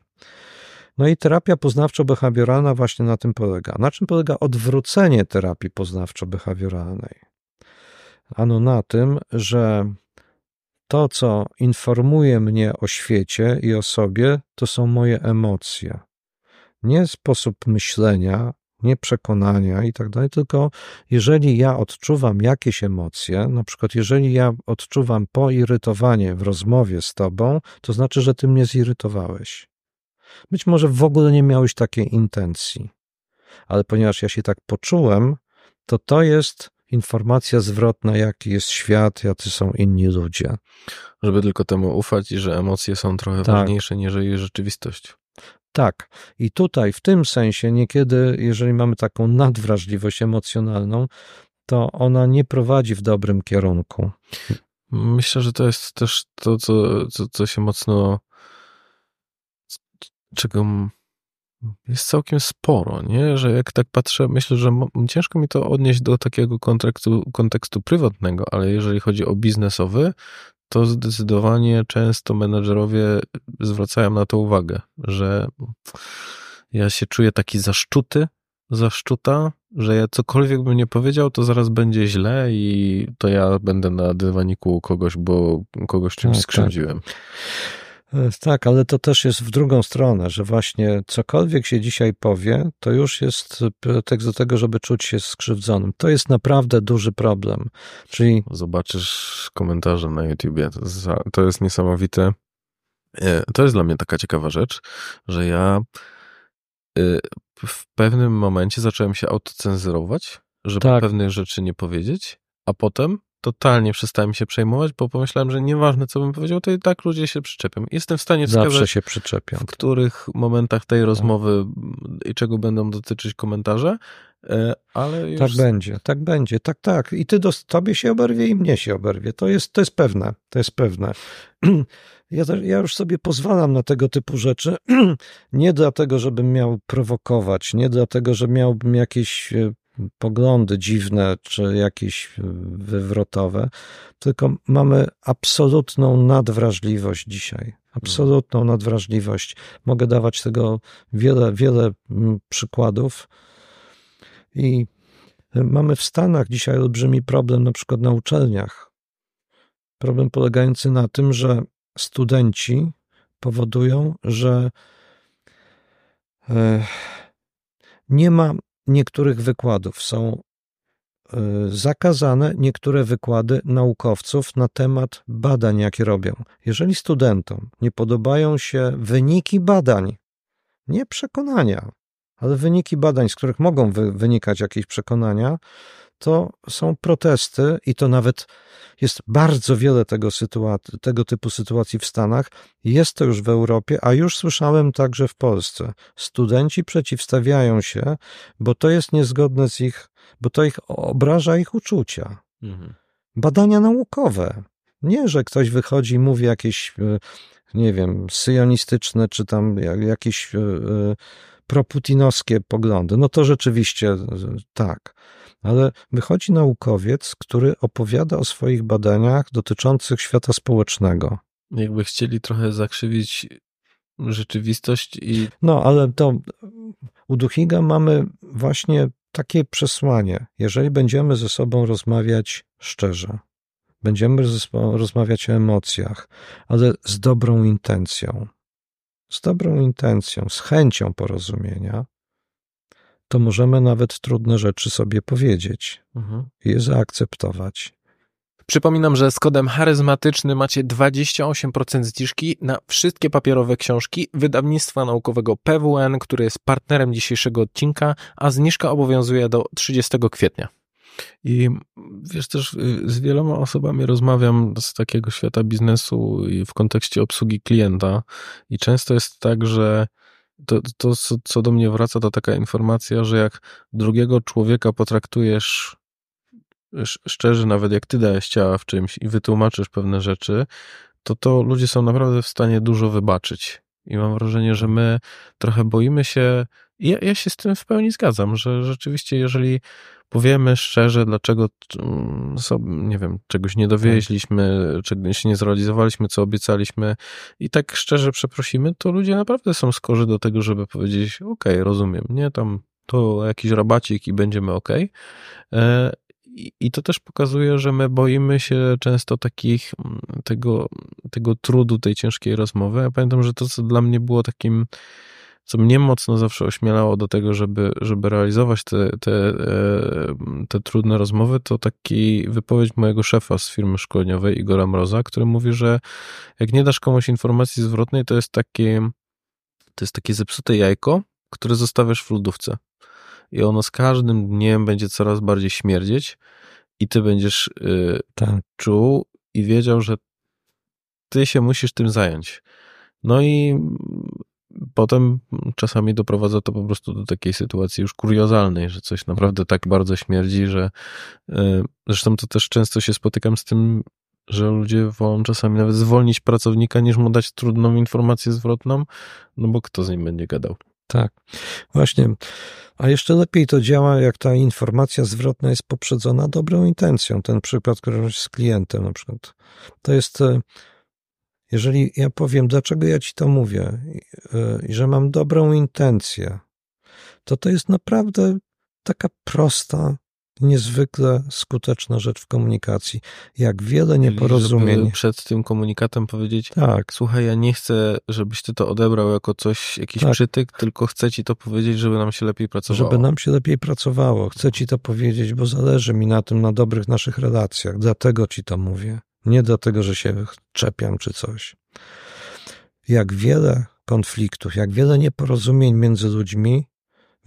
Speaker 1: No i terapia poznawczo-behawioralna właśnie na tym polega. Na czym polega odwrócenie terapii poznawczo-behawioralnej? Ano na tym, że to, co informuje mnie o świecie i o sobie, to są moje emocje. Nie sposób myślenia, nie przekonania i tak dalej, tylko jeżeli ja odczuwam jakieś emocje, na przykład jeżeli ja odczuwam poirytowanie w rozmowie z tobą, to znaczy, że ty mnie zirytowałeś. Być może w ogóle nie miałeś takiej intencji, ale ponieważ ja się tak poczułem, to to jest informacja zwrotna, jaki jest świat, jacy są inni ludzie.
Speaker 3: Żeby tylko temu ufać i że emocje są trochę tak. ważniejsze niż rzeczywistość.
Speaker 1: Tak. I tutaj, w tym sensie, niekiedy, jeżeli mamy taką nadwrażliwość emocjonalną, to ona nie prowadzi w dobrym kierunku.
Speaker 3: Myślę, że to jest też to, co, co, co się mocno. czego jest całkiem sporo, nie? Że jak tak patrzę, myślę, że ciężko mi to odnieść do takiego kontekstu, kontekstu prywatnego, ale jeżeli chodzi o biznesowy, to zdecydowanie często menedżerowie zwracają na to uwagę, że ja się czuję taki zaszczuty, zaszczuta, że ja cokolwiek bym nie powiedział, to zaraz będzie źle i to ja będę na dywaniku kogoś, bo kogoś czymś tak, skrzywdziłem. Tak.
Speaker 1: E, tak, ale to też jest w drugą stronę, że właśnie cokolwiek się dzisiaj powie, to już jest pretekst do tego, żeby czuć się skrzywdzonym. To jest naprawdę duży problem. Czyli.
Speaker 3: Zobaczysz komentarze na YouTubie. To jest niesamowite. E, to jest dla mnie taka ciekawa rzecz, że ja e, w pewnym momencie zacząłem się autocenzurować, żeby tak. pewnych rzeczy nie powiedzieć, a potem totalnie przestałem się przejmować, bo pomyślałem, że nieważne co bym powiedział, to i tak ludzie się przyczepią. Jestem w stanie
Speaker 1: wskazać, Zawsze się przyczepią.
Speaker 3: w których momentach tej rozmowy i czego będą dotyczyć komentarze, e, ale już...
Speaker 1: Tak będzie, tak będzie, tak, tak. I ty do, tobie się oberwie i mnie się oberwie. To jest, to jest pewne, to jest pewne. Ja, ja już sobie pozwalam na tego typu rzeczy, nie dlatego, żebym miał prowokować, nie dlatego, że miałbym jakieś e, poglądy dziwne czy jakieś wywrotowe, tylko mamy absolutną nadwrażliwość dzisiaj. Absolutną nadwrażliwość. Mogę dawać tego wiele, wiele mm, przykładów. I mamy w Stanach dzisiaj olbrzymi problem, na przykład na uczelniach. Problem polegający na tym, że studenci powodują, że e, nie ma niektórych wykładów. Są e, zakazane niektóre wykłady naukowców na temat badań, jakie robią. Jeżeli studentom nie podobają się wyniki badań, nie przekonania, ale wyniki badań, z których mogą wy wynikać jakieś przekonania, to są protesty i to nawet jest bardzo wiele tego, tego typu sytuacji w Stanach. Jest to już w Europie, a już słyszałem także w Polsce. Studenci przeciwstawiają się, bo to jest niezgodne z ich, bo to ich obraża ich uczucia. Mhm. Badania naukowe. Nie, że ktoś wychodzi i mówi jakieś, e, nie wiem, syjonistyczne, czy tam jakieś e, e, proputinowskie poglądy. No to rzeczywiście tak ale wychodzi naukowiec, który opowiada o swoich badaniach dotyczących świata społecznego.
Speaker 3: Jakby chcieli trochę zakrzywić rzeczywistość i.
Speaker 1: No, ale to u Duchiga mamy właśnie takie przesłanie. Jeżeli będziemy ze sobą rozmawiać szczerze, będziemy ze sobą rozmawiać o emocjach, ale z dobrą intencją, z dobrą intencją, z chęcią porozumienia, to możemy nawet trudne rzeczy sobie powiedzieć mhm. i je zaakceptować.
Speaker 3: Przypominam, że z kodem charyzmatyczny macie 28% zniżki na wszystkie papierowe książki wydawnictwa naukowego PWN, który jest partnerem dzisiejszego odcinka, a zniżka obowiązuje do 30 kwietnia. I wiesz też, y, z wieloma osobami rozmawiam z takiego świata biznesu i w kontekście obsługi klienta, i często jest tak, że to, to, co do mnie wraca, to taka informacja, że jak drugiego człowieka potraktujesz szczerze, nawet jak ty dajesz ciała w czymś i wytłumaczysz pewne rzeczy, to to ludzie są naprawdę w stanie dużo wybaczyć. I mam wrażenie, że my trochę boimy się Ja, ja się z tym w pełni zgadzam, że rzeczywiście, jeżeli powiemy szczerze, dlaczego sobie, nie wiem, czegoś nie dowieźliśmy, czegoś nie zrealizowaliśmy, co obiecaliśmy i tak szczerze przeprosimy, to ludzie naprawdę są skorzy do tego, żeby powiedzieć, ok, rozumiem, nie, tam to jakiś rabacik i będziemy ok. E, I to też pokazuje, że my boimy się często takich, tego, tego trudu, tej ciężkiej rozmowy. Ja pamiętam, że to, co dla mnie było takim co mnie mocno zawsze ośmielało do tego, żeby, żeby realizować te, te, e, te trudne rozmowy, to taki wypowiedź mojego szefa z firmy szkoleniowej, Igora Mroza, który mówi, że jak nie dasz komuś informacji zwrotnej, to jest takie, to jest takie zepsute jajko, które zostawiasz w lodówce. I ono z każdym dniem będzie coraz bardziej śmierdzieć i ty będziesz yy, tak. czuł i wiedział, że ty się musisz tym zająć. No i potem czasami doprowadza to po prostu do takiej sytuacji już kuriozalnej, że coś naprawdę tak bardzo śmierdzi, że e, zresztą to też często się spotykam z tym, że ludzie wolą czasami nawet zwolnić pracownika, niż mu dać trudną informację zwrotną, no bo kto z nim będzie gadał.
Speaker 1: Tak, właśnie. A jeszcze lepiej to działa, jak ta informacja zwrotna jest poprzedzona dobrą intencją. Ten przykład, który z klientem na przykład. To jest e, jeżeli ja powiem, dlaczego ja ci to mówię, i że mam dobrą intencję, to to jest naprawdę taka prosta, niezwykle skuteczna rzecz w komunikacji. Jak wiele nieporozumień. Żeby
Speaker 3: przed tym komunikatem powiedzieć, tak. słuchaj, ja nie chcę, żebyś ty to odebrał jako coś, jakiś tak. przytyk, tylko chcę ci to powiedzieć, żeby nam się lepiej pracowało.
Speaker 1: Żeby nam się lepiej pracowało. Chcę ci to powiedzieć, bo zależy mi na tym, na dobrych naszych relacjach. Dlatego ci to mówię. Nie dlatego, że się czepiam czy coś. Jak wiele konfliktów, jak wiele nieporozumień między ludźmi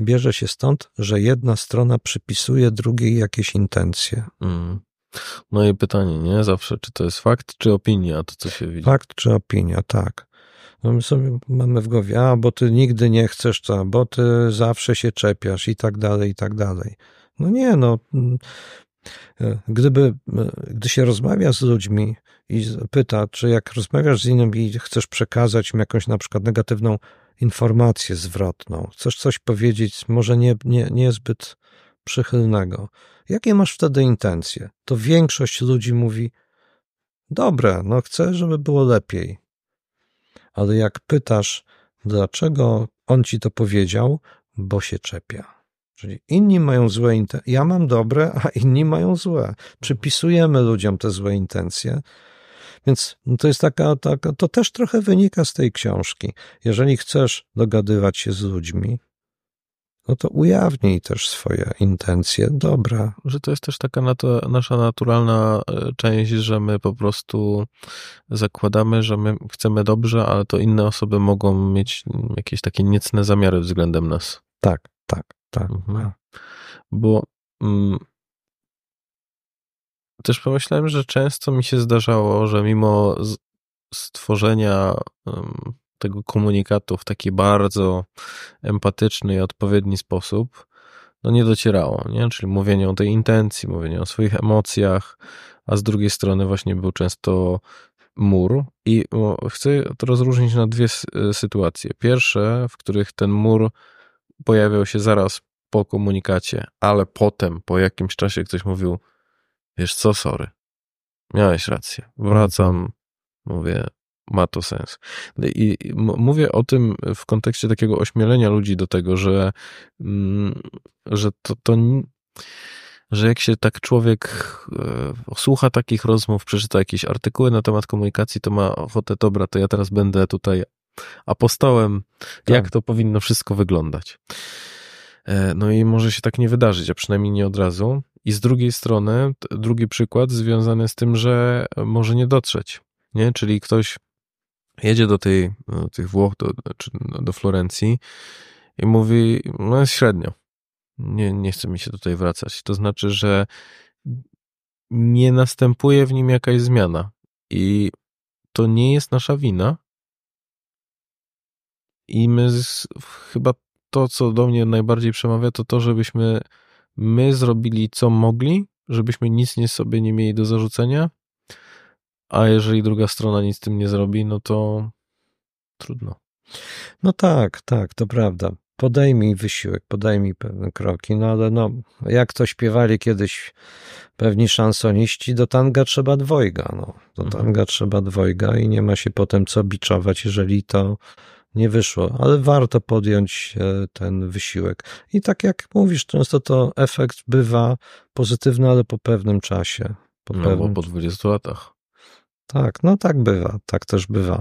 Speaker 1: bierze się stąd, że jedna strona przypisuje drugiej jakieś intencje. Mm.
Speaker 3: No i pytanie, nie? Zawsze, czy to jest fakt, czy opinia, to co się widzi?
Speaker 1: Fakt czy opinia, tak. No my sobie mamy w głowie, a bo ty nigdy nie chcesz to, bo ty zawsze się czepiasz i tak dalej, i tak dalej. No nie, no E, gdyby, e, gdy się rozmawia z ludźmi i pyta, czy jak rozmawiasz z innym i chcesz przekazać im jakąś na przykład negatywną informację zwrotną, chcesz coś powiedzieć, może nie, nie, niezbyt przychylnego, jakie masz wtedy intencje? To większość ludzi mówi, dobre, no chcę, żeby było lepiej. Ale jak pytasz, dlaczego on ci to powiedział, bo się czepia. Czyli inni mają złe intencje, ja mam dobre, a inni mają złe. Przypisujemy ludziom te złe intencje. Więc to jest taka, taka, to też trochę wynika z tej książki. Jeżeli chcesz dogadywać się z ludźmi, no to ujawnij też swoje intencje dobra.
Speaker 3: Że to jest też taka nasza naturalna e, część, że my po prostu zakładamy, że my chcemy dobrze, ale to inne osoby mogą mieć jakieś takie niecne zamiary względem nas.
Speaker 1: Tak, tak. Tak. Mhm.
Speaker 3: Bo mm, też pomyślałem, że często mi się zdarzało, że mimo stworzenia um, tego komunikatu w taki bardzo empatyczny i odpowiedni sposób, no nie docierało, nie? Czyli mówienie o tej intencji, mówienie o swoich emocjach, a z drugiej strony właśnie był często mur i chcę to rozróżnić na dwie sytuacje. Pierwsze, w których ten mur pojawiał się zaraz po komunikacie, ale potem, po jakimś czasie ktoś mówił, wiesz co, sorry, miałeś rację, wracam, mówię, ma to sens. I mówię o tym w kontekście takiego ośmielenia ludzi do tego, że, mm, że to, to że jak się tak człowiek e, słucha takich rozmów, przeczyta jakieś artykuły na temat komunikacji, to ma ochotę, dobra, to ja teraz będę tutaj apostołem, tak. jak to powinno wszystko wyglądać. E, no i może się tak nie wydarzyć, a przynajmniej nie od razu. I z drugiej strony, drugi przykład związany z tym, że może nie dotrzeć, nie? Czyli ktoś jedzie do tej, do tych Włoch, do, czy do Florencji i mówi, no jest średnio. Nie, nie chce mi się tutaj wracać. To znaczy, że nie następuje w nim jakaś zmiana. I to nie jest nasza wina, i my z, chyba to, co do mnie najbardziej przemawia, to to, żebyśmy my zrobili co mogli, żebyśmy nic nie sobie nie mieli do zarzucenia, a jeżeli druga strona nic z tym nie zrobi, no to trudno.
Speaker 1: No tak, tak, to prawda. podejmij wysiłek, podejmij pewne kroki, no ale no, jak to śpiewali kiedyś pewni szansoniści, do tanga trzeba dwojga, no. Do
Speaker 3: Mhm.
Speaker 1: tanga trzeba dwojga i nie ma się potem co biczować, jeżeli to nie wyszło, ale warto podjąć e, ten wysiłek. I tak jak mówisz, często to efekt bywa pozytywny, ale po pewnym czasie. Po
Speaker 3: No bo
Speaker 1: pewnym...
Speaker 3: po 20 latach.
Speaker 1: Tak, no tak bywa, tak też bywa.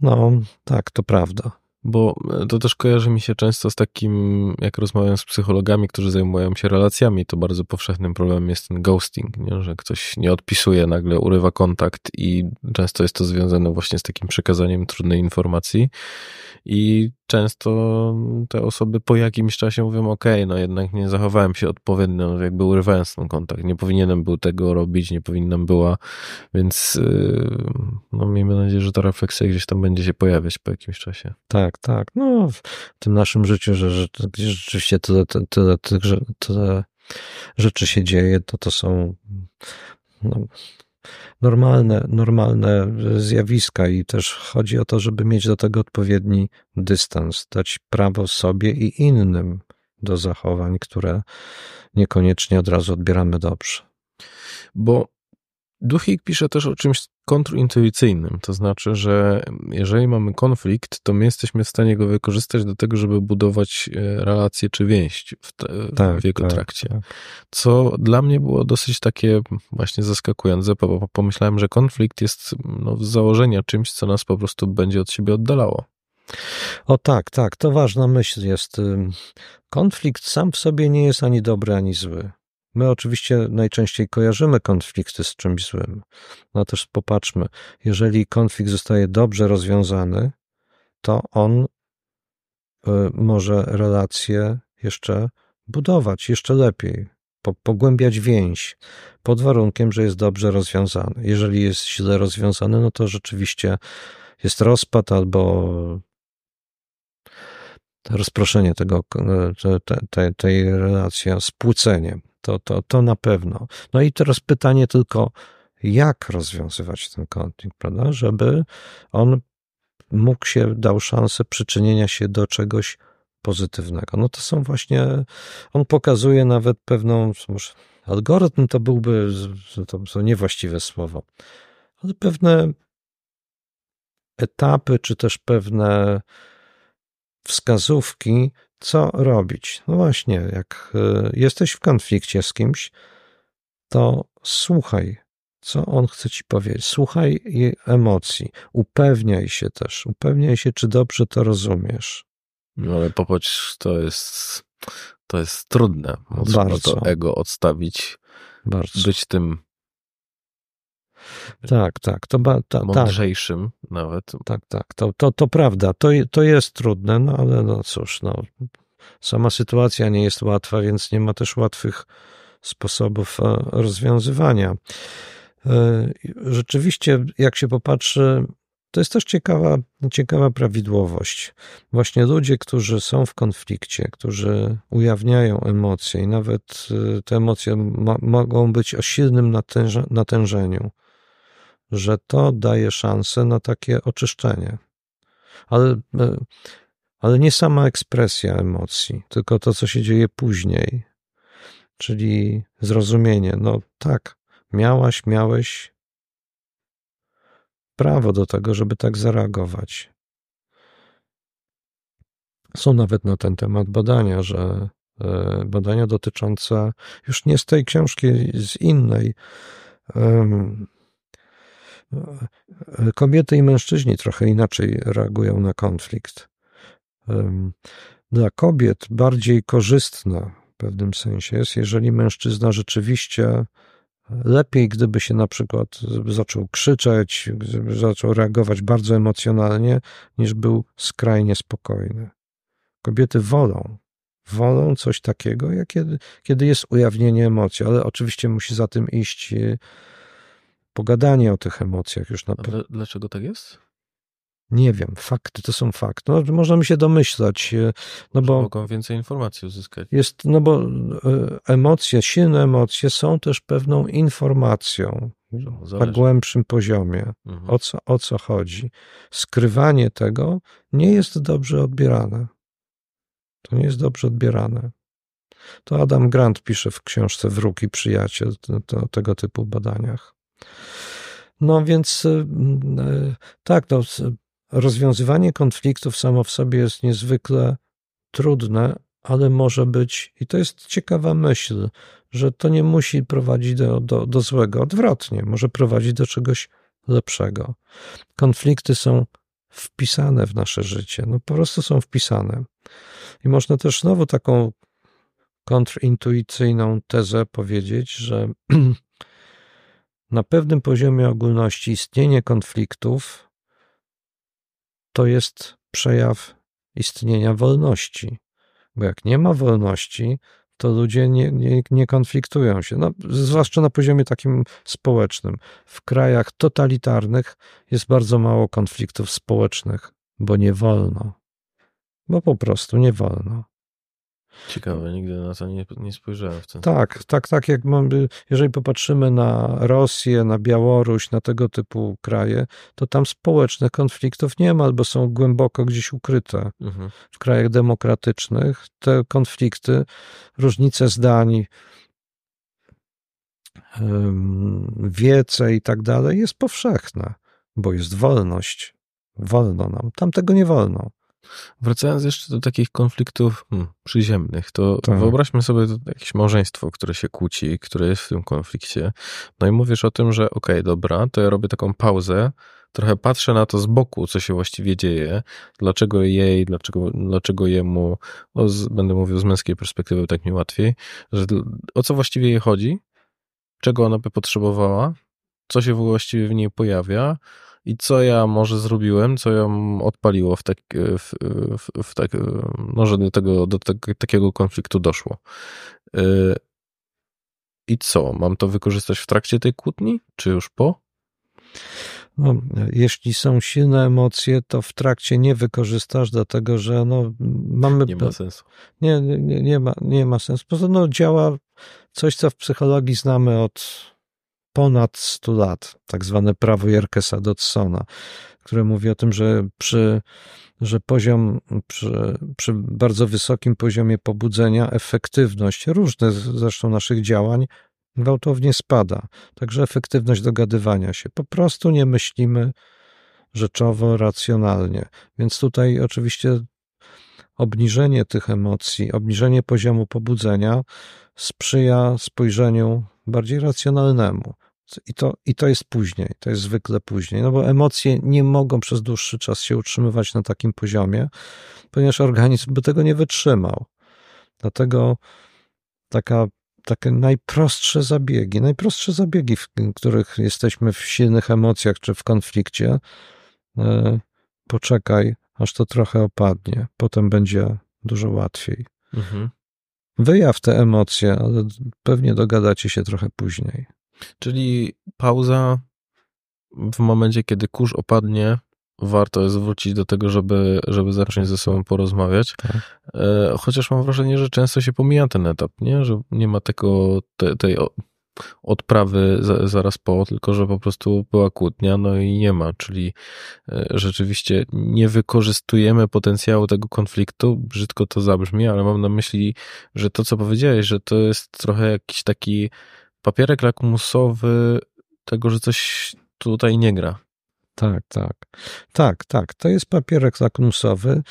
Speaker 1: No, tak, to prawda.
Speaker 3: Bo e, to też kojarzy mi się często z takim, jak rozmawiam z psychologami, którzy zajmują się relacjami, to bardzo powszechnym problemem jest ten ghosting, nie? że ktoś nie odpisuje, nagle urywa kontakt i często jest to związane właśnie z takim przekazaniem trudnej informacji i często te osoby po jakimś czasie mówią, ok, no jednak nie zachowałem się odpowiednio, jakby urywając ten kontakt, nie powinienem był tego robić, nie powinnam była, więc yy, no miejmy nadzieję, że ta refleksja gdzieś tam będzie się pojawiać po jakimś czasie.
Speaker 1: Tak, tak. No, w tym naszym życiu, że, że rzeczywiście tyle, tyle, tyle, tyle rzeczy się dzieje, to to są no, normalne, normalne zjawiska i też chodzi o to, żeby mieć do tego odpowiedni dystans, dać prawo sobie i innym do zachowań, które niekoniecznie od razu odbieramy dobrze.
Speaker 3: Bo Duchik pisze też o czymś kontrintuicyjnym, to znaczy, że jeżeli mamy konflikt, to my jesteśmy w stanie go wykorzystać do tego, żeby budować e, relacje czy więź w, te,
Speaker 1: Tak,
Speaker 3: w jego
Speaker 1: tak,
Speaker 3: trakcie.
Speaker 1: tak.
Speaker 3: Co dla mnie było dosyć takie właśnie zaskakujące, bo pomyślałem, że konflikt jest no, z założenia czymś, co nas po prostu będzie od siebie oddalało.
Speaker 1: O tak, tak, to ważna myśl jest. Konflikt sam w sobie nie jest ani dobry, ani zły. My oczywiście najczęściej kojarzymy konflikty z czymś złym. No też popatrzmy, jeżeli konflikt zostaje dobrze rozwiązany, to on y, może relacje jeszcze budować, jeszcze lepiej, po, pogłębiać więź, pod warunkiem, że jest dobrze rozwiązany. Jeżeli jest źle rozwiązany, no to rzeczywiście jest rozpad albo rozproszenie tego, te, te, te, tej relacji, spłucenie. To, to, to na pewno. No i teraz pytanie tylko, jak rozwiązywać ten konflikt, prawda? Żeby on mógł się, dał szansę przyczynienia się do czegoś pozytywnego. No to są właśnie, on pokazuje nawet pewną, może algorytm to byłby, to, to niewłaściwe słowo, ale pewne etapy, czy też pewne wskazówki, co robić. No właśnie, jak jesteś w konflikcie z kimś, to słuchaj, co on chce ci powiedzieć. Słuchaj jej emocji. Upewniaj się też. Upewniaj się, czy dobrze to rozumiesz.
Speaker 3: No ale popatrz, to jest, to jest trudne. Trzeba
Speaker 1: Bardzo.
Speaker 3: to ego odstawić,
Speaker 1: Bardzo.
Speaker 3: być tym
Speaker 1: Tak, tak. To ba, ta, tak,
Speaker 3: mądrzejszym nawet.
Speaker 1: tak, tak. To, to, to prawda. To, to jest trudne, no ale no cóż, no, sama sytuacja nie jest łatwa, więc nie ma też łatwych sposobów e, rozwiązywania. E, Rzeczywiście, jak się popatrzy, to jest też ciekawa, ciekawa prawidłowość. Właśnie ludzie, którzy są w konflikcie, którzy ujawniają emocje i nawet e, te emocje mo- mogą być o silnym natęże, natężeniu, że to daje szansę na takie oczyszczenie. Ale, e, ale nie sama ekspresja emocji, tylko to, co się dzieje później, czyli zrozumienie. No tak, miałaś, miałeś prawo do tego, żeby tak zareagować. Są nawet na ten temat badania, że e, badania dotyczące już nie z tej książki, z innej. Kobiety i mężczyźni trochę inaczej reagują na konflikt. Dla kobiet bardziej korzystne w pewnym sensie jest, jeżeli mężczyzna rzeczywiście lepiej, gdyby się na przykład zaczął krzyczeć, zaczął reagować bardzo emocjonalnie, niż był skrajnie spokojny. Kobiety wolą, wolą coś takiego, jak kiedy, kiedy jest ujawnienie emocji, ale oczywiście musi za tym iść pogadanie o tych emocjach już na pewno.
Speaker 3: dl- dlaczego tak jest?
Speaker 1: Nie wiem, fakty to są fakty. No, możemy się domyślać, e, no bo
Speaker 3: Mogą więcej informacji uzyskać.
Speaker 1: jest, no bo e, emocje, silne emocje są też pewną informacją na głębszym poziomie.
Speaker 3: Mhm.
Speaker 1: O co, o co chodzi? Skrywanie tego nie jest dobrze odbierane. To nie jest dobrze odbierane. To Adam Grant pisze w książce Wróg i Przyjaciel o tego typu badaniach. No więc y, y, tak, no, rozwiązywanie konfliktów samo w sobie jest niezwykle trudne, ale może być, i to jest ciekawa myśl, że to nie musi prowadzić do, do, do złego, odwrotnie, może prowadzić do czegoś lepszego. Konflikty są wpisane w nasze życie, no po prostu są wpisane. I można też znowu taką kontrintuicyjną tezę powiedzieć, że na pewnym poziomie ogólności istnienie konfliktów to jest przejaw istnienia wolności. Bo jak nie ma wolności, to ludzie nie, nie, nie konfliktują się. No, zwłaszcza na poziomie takim społecznym. W krajach totalitarnych jest bardzo mało konfliktów społecznych, bo nie wolno. Bo po prostu nie wolno.
Speaker 3: Ciekawe, nigdy na to nie, nie spojrzałem w ten
Speaker 1: Tak, sposób. tak, tak. Jak mamy, jeżeli popatrzymy na Rosję, na Białoruś, na tego typu kraje, to tam społecznych konfliktów nie ma albo są głęboko gdzieś ukryte. Mhm. W krajach demokratycznych te konflikty, różnice zdań, wiece i tak dalej jest powszechne, bo jest wolność. Wolno nam. Tam tego nie wolno.
Speaker 3: Wracając jeszcze do takich konfliktów hmm, przyziemnych, to tak. wyobraźmy sobie jakieś małżeństwo, które się kłóci, które jest w tym konflikcie. No i mówisz o tym, że okej, okay, dobra, to ja robię taką pauzę, trochę patrzę na to z boku, co się właściwie dzieje, dlaczego jej, dlaczego, dlaczego jemu, no z, będę mówił z męskiej perspektywy, tak mi łatwiej, że o co właściwie jej chodzi, czego ona by potrzebowała, co się właściwie w niej pojawia, i co ja może zrobiłem, co ją odpaliło w, tak, w, w, w tak, no, że do, tego, do te, takiego konfliktu doszło. I co? Mam to wykorzystać w trakcie tej kłótni, czy już po?
Speaker 1: No, jeśli są silne emocje, to w trakcie nie wykorzystasz, dlatego że no, mamy.
Speaker 3: Nie ma sensu.
Speaker 1: Nie, nie, nie, ma, nie ma sensu. Poza no, działa coś, co w psychologii znamy od ponad 100 lat, tak zwane prawo Jerkesa Dodsona, które mówi o tym, że przy, że poziom, przy, przy bardzo wysokim poziomie pobudzenia efektywność, różne zresztą naszych działań, gwałtownie spada. Także efektywność dogadywania się. Po prostu nie myślimy rzeczowo, racjonalnie. Więc tutaj oczywiście obniżenie tych emocji, obniżenie poziomu pobudzenia sprzyja spojrzeniu bardziej racjonalnemu. I to, I to jest później, to jest zwykle później, no bo emocje nie mogą przez dłuższy czas się utrzymywać na takim poziomie, ponieważ organizm by tego nie wytrzymał. Dlatego taka, takie najprostsze zabiegi, najprostsze zabiegi, w których jesteśmy w silnych emocjach czy w konflikcie, e, poczekaj, aż to trochę opadnie, potem będzie dużo łatwiej. Mhm. Wyjaw te emocje, ale pewnie dogadacie się trochę później.
Speaker 3: Czyli pauza w momencie, kiedy kurz opadnie, warto jest wrócić do tego, żeby, żeby zacząć ze sobą porozmawiać. Tak. E, chociaż mam wrażenie, że często się pomija ten etap, nie? że nie ma tego, te, tej odprawy zaraz po, tylko że po prostu była kłótnia, no i nie ma, czyli e, rzeczywiście nie wykorzystujemy potencjału tego konfliktu, brzydko to zabrzmi, ale mam na myśli, że to, co powiedziałeś, że to jest trochę jakiś taki papierek lakmusowy tego, że coś tutaj nie gra.
Speaker 1: Tak, tak. Tak, tak. To jest papierek lakmusowy,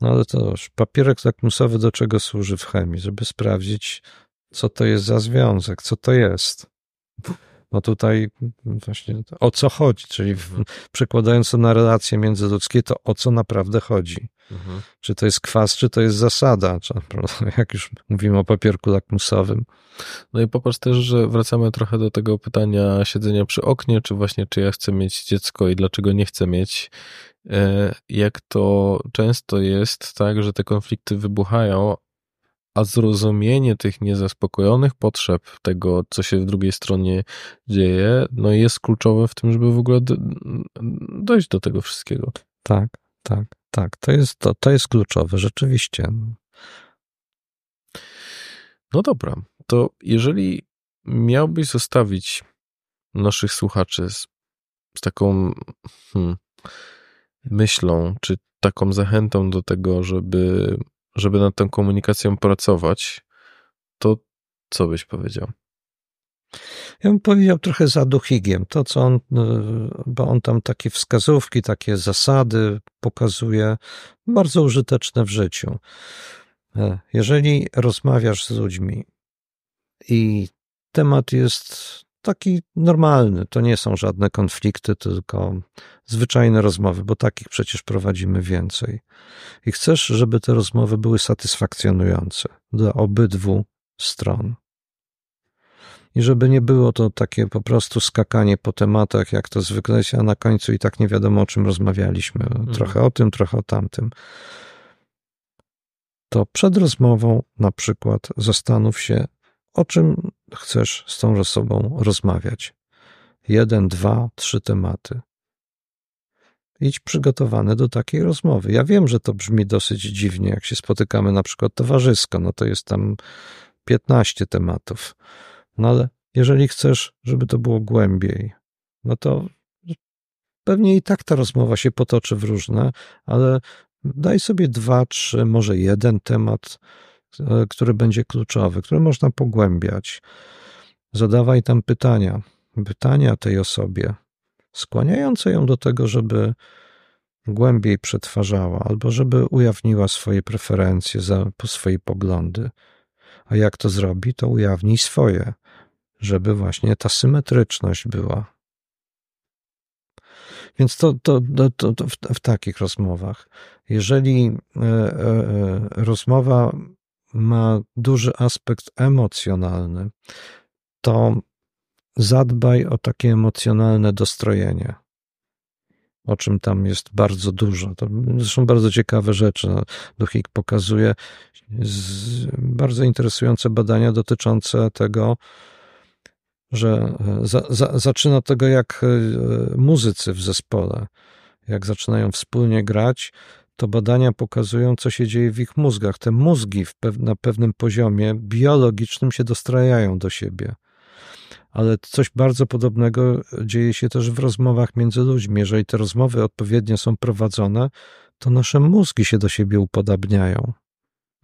Speaker 1: no ale to już papierek lakmusowy do czego służy w chemii? Żeby sprawdzić, co to jest za związek, co to jest. No tutaj właśnie o co chodzi, czyli mhm. przekładając to na relacje międzyludzkie, to o co naprawdę chodzi. Mhm. Czy to jest kwas, czy to jest zasada, czy, jak już mówimy o papierku lakmusowym.
Speaker 3: No i popatrz też, że wracamy trochę do tego pytania siedzenia przy oknie, czy właśnie czy ja chcę mieć dziecko i dlaczego nie chcę mieć. E, jak to często jest tak, że te konflikty wybuchają, a zrozumienie tych niezaspokojonych potrzeb, tego, co się w drugiej stronie dzieje, no jest kluczowe w tym, żeby w ogóle dojść do tego wszystkiego.
Speaker 1: Tak, tak, tak. To jest, to, to jest kluczowe, rzeczywiście.
Speaker 3: No dobra, to jeżeli miałbyś zostawić naszych słuchaczy z, z taką hmm, myślą, czy taką zachętą do tego, żeby żeby nad tą komunikacją pracować, to co byś powiedział?
Speaker 1: Ja bym powiedział trochę za duchigiem. To, co on, bo on tam takie wskazówki, takie zasady pokazuje, bardzo użyteczne w życiu. E, jeżeli rozmawiasz z ludźmi i temat jest taki normalny, to nie są żadne konflikty, tylko zwyczajne rozmowy, bo takich przecież prowadzimy więcej. I chcesz, żeby te rozmowy były satysfakcjonujące dla obydwu stron. I żeby nie było to takie po prostu skakanie po tematach, jak to zwykle jest, a na końcu i tak nie wiadomo, o czym rozmawialiśmy. Mhm. Trochę o tym, trochę o tamtym to przed rozmową na przykład zastanów się, o czym chcesz z tą osobą rozmawiać. Jeden, dwa, trzy tematy. Idź przygotowany do takiej rozmowy. Ja wiem, że to brzmi dosyć dziwnie, jak się spotykamy na przykład towarzysko, no to jest tam 15 tematów. No ale jeżeli chcesz, żeby to było głębiej, no to pewnie i tak ta rozmowa się potoczy w różne, ale Daj sobie dwa, trzy, może jeden temat, który będzie kluczowy, który można pogłębiać. Zadawaj tam pytania, pytania tej osobie, skłaniające ją do tego, żeby głębiej przetwarzała, albo żeby ujawniła swoje preferencje, za, swoje poglądy. A jak to zrobi, to ujawnij swoje, żeby właśnie ta symetryczność była. Więc to, to, to, to w, w, takich rozmowach. Jeżeli e, e, rozmowa ma duży aspekt emocjonalny, to zadbaj o takie emocjonalne dostrojenie, o czym tam jest bardzo dużo. To zresztą bardzo ciekawe rzeczy. No, Duchik pokazuje bardzo interesujące badania dotyczące tego, że e, za, za, zaczyna od tego, jak e, muzycy w zespole, jak zaczynają wspólnie grać, to badania pokazują, co się dzieje w ich mózgach. Te mózgi pew na pewnym poziomie biologicznym się dostrajają do siebie. Ale coś bardzo podobnego dzieje się też w rozmowach między ludźmi. Jeżeli te rozmowy odpowiednio są prowadzone, to nasze mózgi się do siebie upodabniają.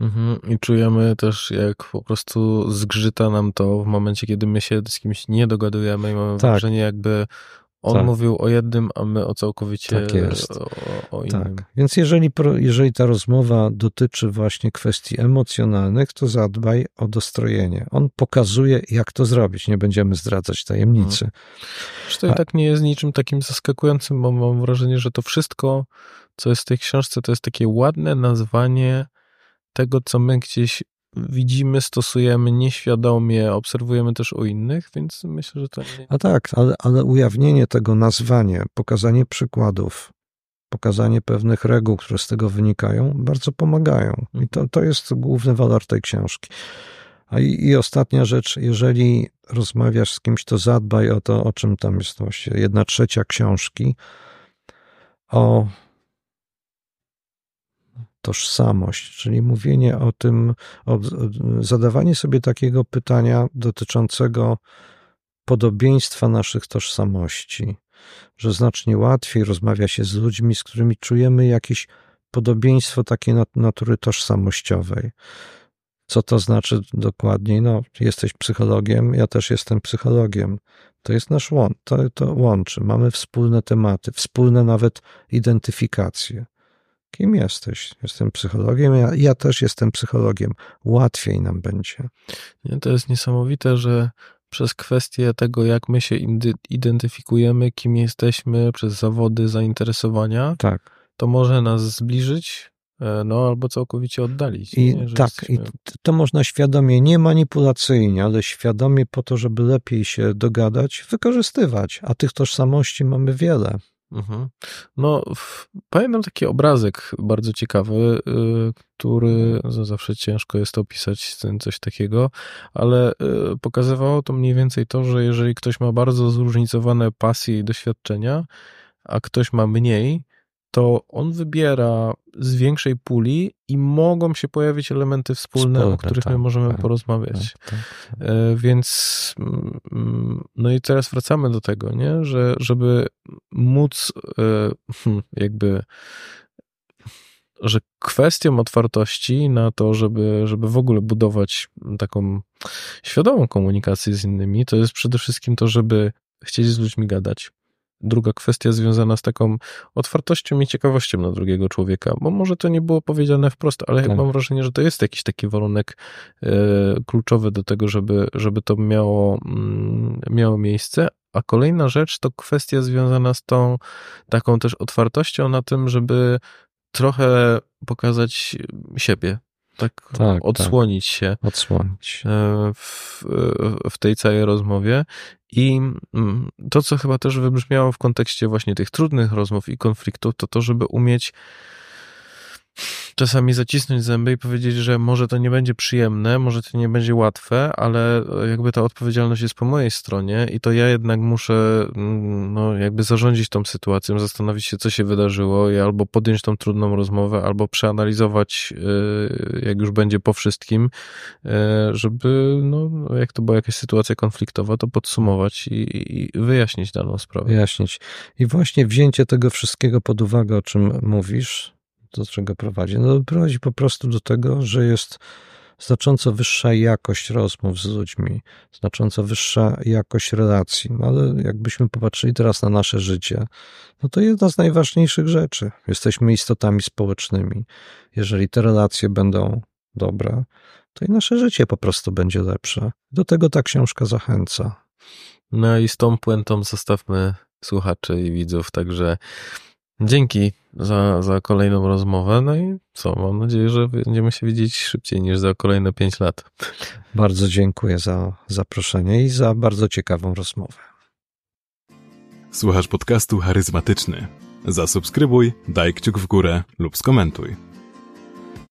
Speaker 3: Mhm. I czujemy też, jak po prostu zgrzyta nam to w momencie, kiedy my się z kimś nie dogadujemy i mamy tak. wrażenie, jakby on tak. mówił o jednym, a my o całkowicie tak jest. O, o innym. Tak.
Speaker 1: Więc jeżeli, jeżeli ta rozmowa dotyczy właśnie kwestii emocjonalnych, to zadbaj o dostrojenie. On pokazuje, jak to zrobić. Nie będziemy zdradzać tajemnicy. Hmm.
Speaker 3: to i tak nie jest niczym takim zaskakującym, bo mam wrażenie, że to wszystko, co jest w tej książce, to jest takie ładne nazwanie tego, co my gdzieś widzimy, stosujemy nieświadomie, obserwujemy też u innych, więc myślę, że to nie...
Speaker 1: A tak, ale, ale ujawnienie tego, nazwanie, pokazanie przykładów, pokazanie pewnych reguł, które z tego wynikają, bardzo pomagają. I to, to jest główny walor tej książki. A i, i ostatnia rzecz, jeżeli rozmawiasz z kimś, to zadbaj o to, o czym tam jest właśnie jedna trzecia książki, o tożsamość, czyli mówienie o tym, o, zadawanie sobie takiego pytania dotyczącego podobieństwa naszych tożsamości, że znacznie łatwiej rozmawia się z ludźmi, z którymi czujemy jakieś podobieństwo takiej natury tożsamościowej. Co to znaczy dokładniej? No, jesteś psychologiem, ja też jestem psychologiem. To jest nasz łącz, to, to łączy. Mamy wspólne tematy, wspólne nawet identyfikacje. Kim jesteś? Jestem psychologiem, ja, ja też jestem psychologiem. Łatwiej nam będzie.
Speaker 3: Nie, to jest niesamowite, że przez kwestię tego, jak my się identyfikujemy, kim jesteśmy, przez zawody, zainteresowania,
Speaker 1: tak.
Speaker 3: to może nas zbliżyć, e, no albo całkowicie oddalić.
Speaker 1: I nie, tak, jesteśmy... i to można świadomie, nie manipulacyjnie, ale świadomie po to, żeby lepiej się dogadać, wykorzystywać. A tych tożsamości mamy wiele. Mhm.
Speaker 3: No, pamiętam taki obrazek bardzo ciekawy, y, który zawsze ciężko jest opisać coś takiego, ale y, pokazywało to mniej więcej to, że jeżeli ktoś ma bardzo zróżnicowane pasje i doświadczenia, a ktoś ma mniej, to on wybiera z większej puli i mogą się pojawić elementy wspólne, Wspólne o których tak, my możemy tak, porozmawiać. Tak, tak, tak. E, więc mm, no i teraz wracamy do tego, nie? że żeby móc e, hmm, jakby że kwestią otwartości na to, żeby, żeby w ogóle budować taką świadomą komunikację z innymi, to jest przede wszystkim to, żeby chcieć z ludźmi gadać. Druga kwestia związana z taką otwartością i ciekawością na drugiego człowieka, bo może to nie było powiedziane wprost, ale tak. mam wrażenie, że to jest jakiś taki warunek e, kluczowy do tego, żeby, żeby to miało, mm, miało miejsce. A kolejna rzecz to kwestia związana z tą taką też otwartością na tym, żeby trochę pokazać siebie, tak, tak odsłonić tak. się.
Speaker 1: Odsłonić.
Speaker 3: E, w, w tej całej rozmowie. I mm, to, co chyba też wybrzmiało w kontekście właśnie tych trudnych rozmów i konfliktów, to to, żeby umieć czasami zacisnąć zęby i powiedzieć, że może to nie będzie przyjemne, może to nie będzie łatwe, ale jakby ta odpowiedzialność jest po mojej stronie i to ja jednak muszę mm, no, jakby zarządzić tą sytuacją, zastanowić się, co się wydarzyło i albo podjąć tą trudną rozmowę, albo przeanalizować, y, jak już będzie po wszystkim, y, żeby, no, jak to była jakaś sytuacja konfliktowa, to podsumować i, i wyjaśnić daną sprawę.
Speaker 1: Wyjaśnić. I właśnie wzięcie tego wszystkiego pod uwagę, o czym mówisz, do czego prowadzi? No prowadzi po prostu do tego, że jest znacząco wyższa jakość rozmów z ludźmi, znacząco wyższa jakość relacji. No ale jakbyśmy popatrzyli teraz na nasze życie, no to jedna z najważniejszych rzeczy. Jesteśmy istotami społecznymi. Jeżeli te relacje będą dobre, to i nasze życie po prostu będzie lepsze. Do tego ta książka zachęca.
Speaker 3: No i z tą puentą zostawmy słuchaczy i widzów, także Dzięki za, za kolejną rozmowę. No i co, mam nadzieję, że będziemy się widzieć szybciej niż za kolejne pięć lat.
Speaker 1: Bardzo dziękuję za zaproszenie i za bardzo ciekawą rozmowę.
Speaker 2: Słuchasz podcastu charyzmatyczny. Zasubskrybuj, daj kciuk w górę lub skomentuj.